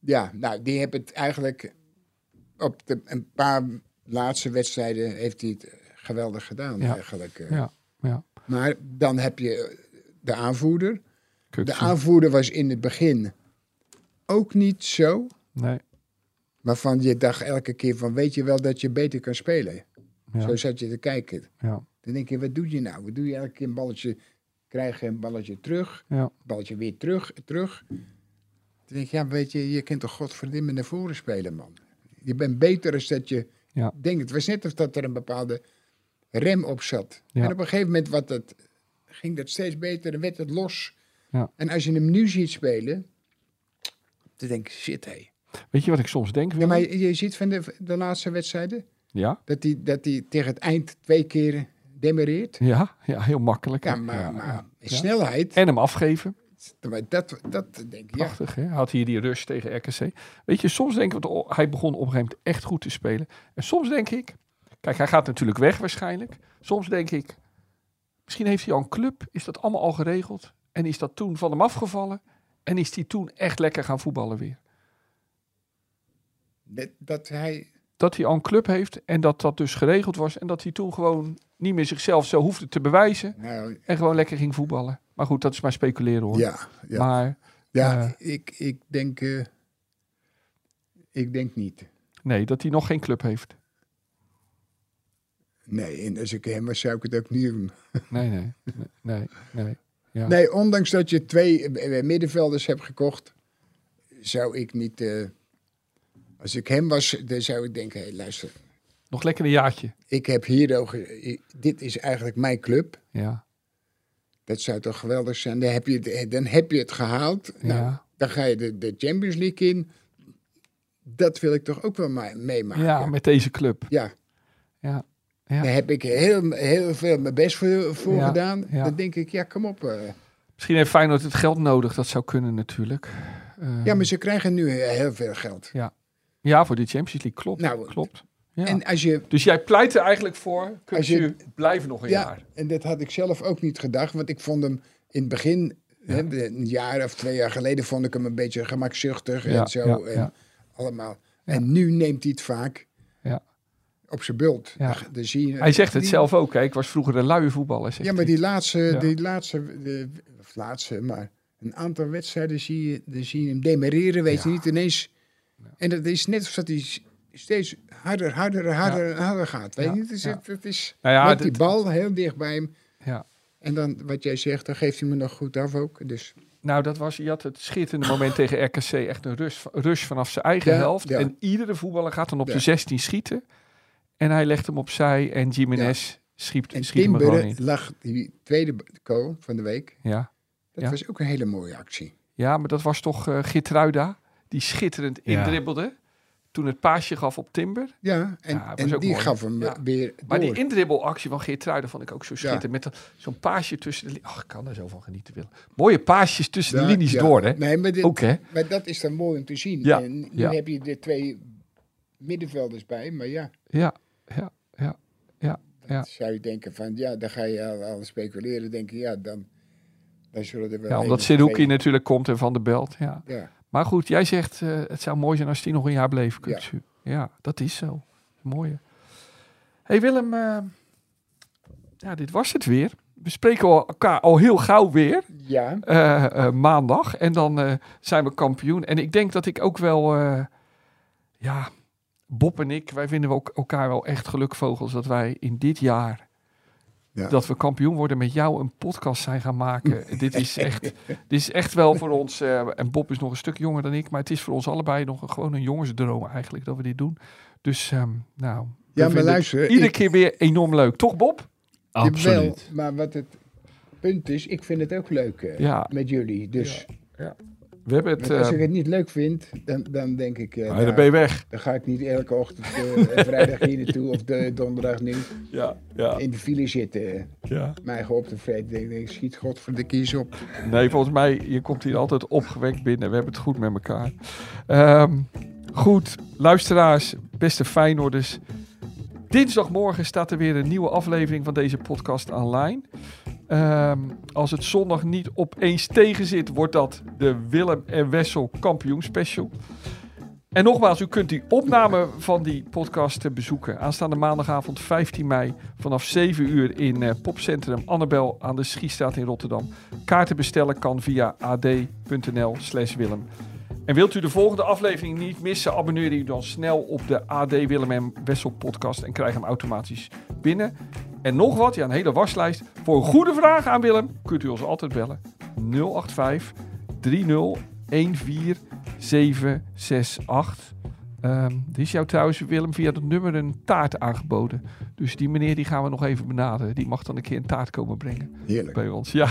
Ja, nou, die hebben het eigenlijk op de, een paar laatste wedstrijden heeft hij het geweldig gedaan Ja. eigenlijk. eh. Ja, ja. Maar dan heb je de aanvoerder. De aanvoerder was in het begin ook niet zo, Nee, waarvan je dacht elke keer van, weet je wel dat je beter kan spelen? ja, Zo zat je te kijken. ja, Dan denk je, wat doe je nou? Wat doe je elke keer een balletje, krijg je een balletje terug, ja. balletje weer terug, terug. Dan denk ik, ja, weet je, je kunt toch godverdomme naar voren spelen, man. Je bent beter als dat je Ja. denkt. Het was net of dat er een bepaalde rem op zat. Ja. En op een gegeven moment wat het, ging dat steeds beter en werd het los. Ja. En als je hem nu ziet spelen, dan denk ik, shit hé. Weet je wat ik soms denk? Ja, maar je, je ziet van de, de laatste wedstrijden, ja? dat hij dat die tegen het eind twee keer demereert. Ja, ja, heel makkelijk. Ja, maar, Ja, snelheid, En hem afgeven. dat, dat denk ik. Prachtig, hè? Had hier die rush tegen RKC. Weet je, soms denk ik, want hij begon op een gegeven moment echt goed te spelen. En soms denk ik, kijk, hij gaat natuurlijk weg waarschijnlijk. Soms denk ik, misschien heeft hij al een club, is dat allemaal al geregeld. En is dat toen van hem afgevallen. En is hij toen echt lekker gaan voetballen weer. Dat, dat hij, Dat hij al een club heeft en dat dat dus geregeld was. En dat hij toen gewoon niet meer zichzelf zo hoefde te bewijzen. nou, En gewoon lekker ging voetballen. Maar goed, dat is maar speculeren hoor. ja, ja. Maar ja eh, ik, ik denk, eh, ik denk niet. nee, dat hij nog geen club heeft. Nee, en als ik hem was, zou ik het ook niet doen. <laughs> Nee, nee, nee, nee. nee. Ja. Nee, ondanks dat je twee eh, middenvelders hebt gekocht, zou ik niet. Als ik hem was, dan zou ik denken: hé, luister, Nog lekker een jaartje. ik heb hier ook. eh, Dit is eigenlijk mijn club. Ja, Dat zou toch geweldig zijn. Dan heb je het, dan heb je het gehaald. Nou, ja. dan ga je de, de Champions League in. Dat wil ik toch ook wel ma- meemaken. ja met deze club. Ja, Ja, ja. daar heb ik heel, heel veel mijn best voor, voor Ja, gedaan. ja. Dan denk ik, ja, kom op. eh. Misschien heeft Feyenoord het geld nodig. Dat zou kunnen natuurlijk. Eh, Ja, maar ze krijgen nu heel veel geld. ja, voor de Champions League. Klopt, Nou, klopt. Ja. En als je dus jij pleit er eigenlijk voor. Kunt Als je- blijven nog een Ja, jaar. en dat had ik zelf ook niet gedacht. Want ik vond hem in het begin, hè, een jaar of twee jaar geleden, vond ik hem een beetje gemakzuchtig Ja, en zo. ja, en ja. allemaal. En nu neemt hij het vaak Ja. op zijn bult. Ja. Dan- zie je, Hij zegt het die- zelf ook. Hè. Ik was vroeger een luie voetballer. Zegt Ja, maar die laatste, Ja. die laatste, de, of laatste, maar een aantal wedstrijden zie je, dan zie je hem demereren, weet je Ja. niet ineens. En dat is net alsof dat hij s- steeds harder, harder, harder, harder gaat. Weet Ja, je niet? Het is, ja. het is Nou ja, met die bal heel dicht bij hem. Ja. En dan, wat jij zegt, dan geeft hij me nog goed af ook. Dus Nou, dat was, je had het schitterende moment <laughs> tegen RKC. Echt een rush, rush vanaf zijn eigen Ja, helft. ja. En iedere voetballer gaat dan op Ja. de 16 schieten. En hij legt hem opzij. En Jiménez schiet, en schiet hem gewoon in. lag die tweede goal van de week. Ja. Dat Ja. was ook een hele mooie actie. ja, maar dat was toch eh Gitruida. Die schitterend Ja. indribbelde. Toen het paasje gaf op Timber. Ja, en, en die mooi. gaf hem Ja. weer Maar door. die indribbelactie van Geertruiden vond ik ook zo schitterend. Met zo'n paasje tussen de linies. Ach, ik kan er zo van genieten willen. Mooie paasjes tussen de linies ja. door, hè? Nee, maar, dit, Ook, hè? maar dat is dan mooi om te zien. Ja, En nu ja. heb je de twee middenvelders bij, maar ja, Ja, ja, ja, ja, ja. zou je denken van, ja, dan ga je al, al speculeren, denken, ja, dan, dan zullen er wel... Ja, omdat twee- natuurlijk komt en Van der Belt. Ja. Ja, Maar goed, jij zegt eh, het zou mooi zijn als die nog een jaar bleef. Kuksu. Ja. dat is zo. Mooi. hey Willem, eh, ja, dit was het weer. We spreken elkaar al heel gauw weer. ja, eh, maandag. En dan zijn we kampioen. En ik denk dat ik ook wel, ja, Bob en ik, wij vinden we ook elkaar wel echt gelukvogels dat wij in dit jaar, Ja. dat we kampioen worden met jou een podcast zijn gaan maken. dit, is echt, dit is echt wel voor ons, eh, en Bob is nog een stuk jonger dan ik, maar het is voor ons allebei nog een, gewoon een jongensdroom eigenlijk dat we dit doen. Dus, ehm, nou, ja maar luister, iedere ik, keer weer enorm leuk. Toch Bob? Absoluut. maar wat het punt is, ik vind het ook leuk eh, Ja. met jullie. Dus We hebben het, want als eh, ik het niet leuk vind, dan, dan denk ik, ah, nou, dan ben je weg. dan ga ik niet elke ochtend eh, <laughs> vrijdag hier naartoe of de donderdag nu Ja, ja, in de file zitten. ja. Mij gewoon op te vreten. Denk ik, schiet God voor de kies op. Nee, volgens mij, je komt hier altijd opgewekt binnen. We hebben het goed met elkaar. Ehm, goed, luisteraars, beste Feyenoorders. Dinsdagmorgen staat er weer een nieuwe aflevering van deze podcast online. Ehm, als het zondag niet opeens tegen zit, wordt dat de Willem en Wessel kampioen special. En nogmaals, u kunt die opname van die podcast bezoeken. Aanstaande maandagavond 15 mei vanaf 7 uur in eh, popcentrum Annabel aan de Schiestraat in Rotterdam. Kaarten bestellen kan via ad.nl slash Willem. En wilt u de volgende aflevering niet missen, abonneer u dan snel op de AD Willem en Wessel podcast en krijg hem automatisch binnen. En nog wat, ja een hele waslijst. Voor een goede vraag aan Willem kunt u ons altijd bellen. 085 30 14768. Ehm er is jou trouwens, Willem, via dat nummer een taart aangeboden. Dus die meneer die gaan we nog even benaderen. Die mag dan een keer een taart komen brengen Heerlijk. bij ons. Ja,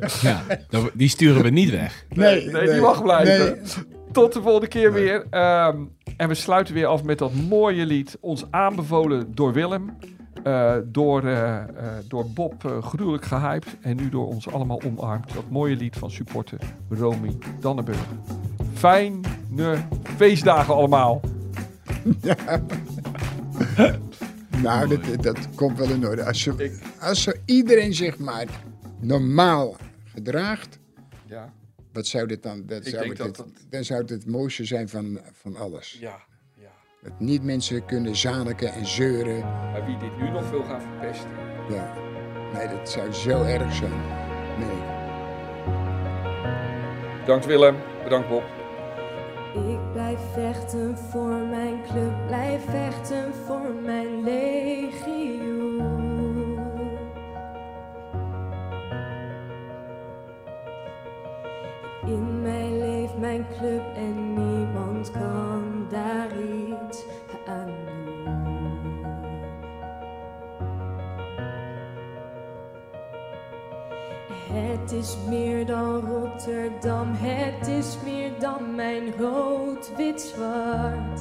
<laughs> die sturen we niet weg. nee, nee, die mag blijven. Nee. Tot de volgende keer weer. Ehm, en we sluiten weer af met dat mooie lied. Ons aanbevolen door Willem. Eh, door, eh, eh, door Bob gruwelijk gehyped. En nu door ons allemaal omarmd. Dat mooie lied van supporter Romy Dannenburg. Fijne feestdagen allemaal. Nou, dat, dat komt wel in orde. Als, ze, als ze iedereen zich maar normaal gedraagt, Ja, wat zou dit dan? Dat zou het, dat Dan zou het het mooiste zijn van, van alles. ja, ja. Dat niet mensen kunnen zaniken en zeuren. Maar wie dit nu nog wil gaan verpesten. Ja. Nee, dat zou zo erg zijn. Nee. Bedankt Willem. Bedankt Bob. Ik blijf vechten voor mijn club, blijf vechten voor mijn legioen. In mij leeft mijn club en niemand kan daar Het is meer dan Rotterdam, het is meer dan mijn rood, wit, zwart.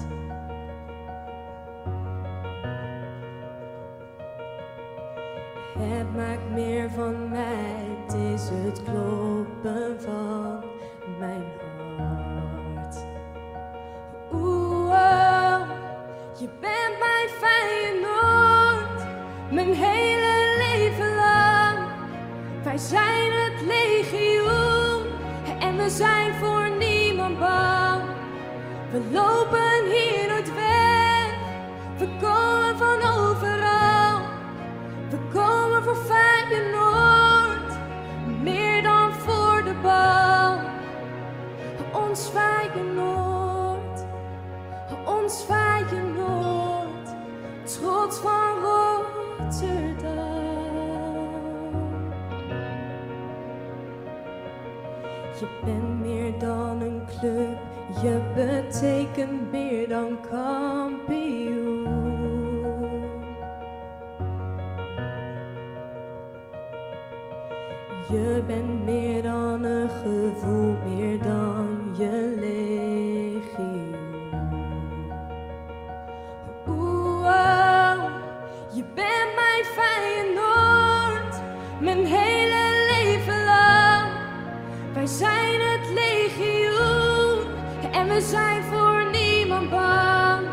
Het maakt meer van mij, het is het kloppen van mijn hart. Oeh, oh, je bent mijn Feyenoord, mijn hele. Wij zijn het legioen en we zijn voor niemand bang. We lopen hier nooit weg, we komen van je betekent meer dan kampioen. Je bent meer dan een gevoel, meer dan je legioen. Oeh, je bent mijn Feyenoord, mijn hele leven lang. Wij zijn we zijn voor niemand bang.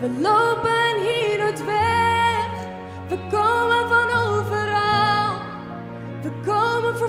We lopen hier nooit weg, we komen van overal. We komen voor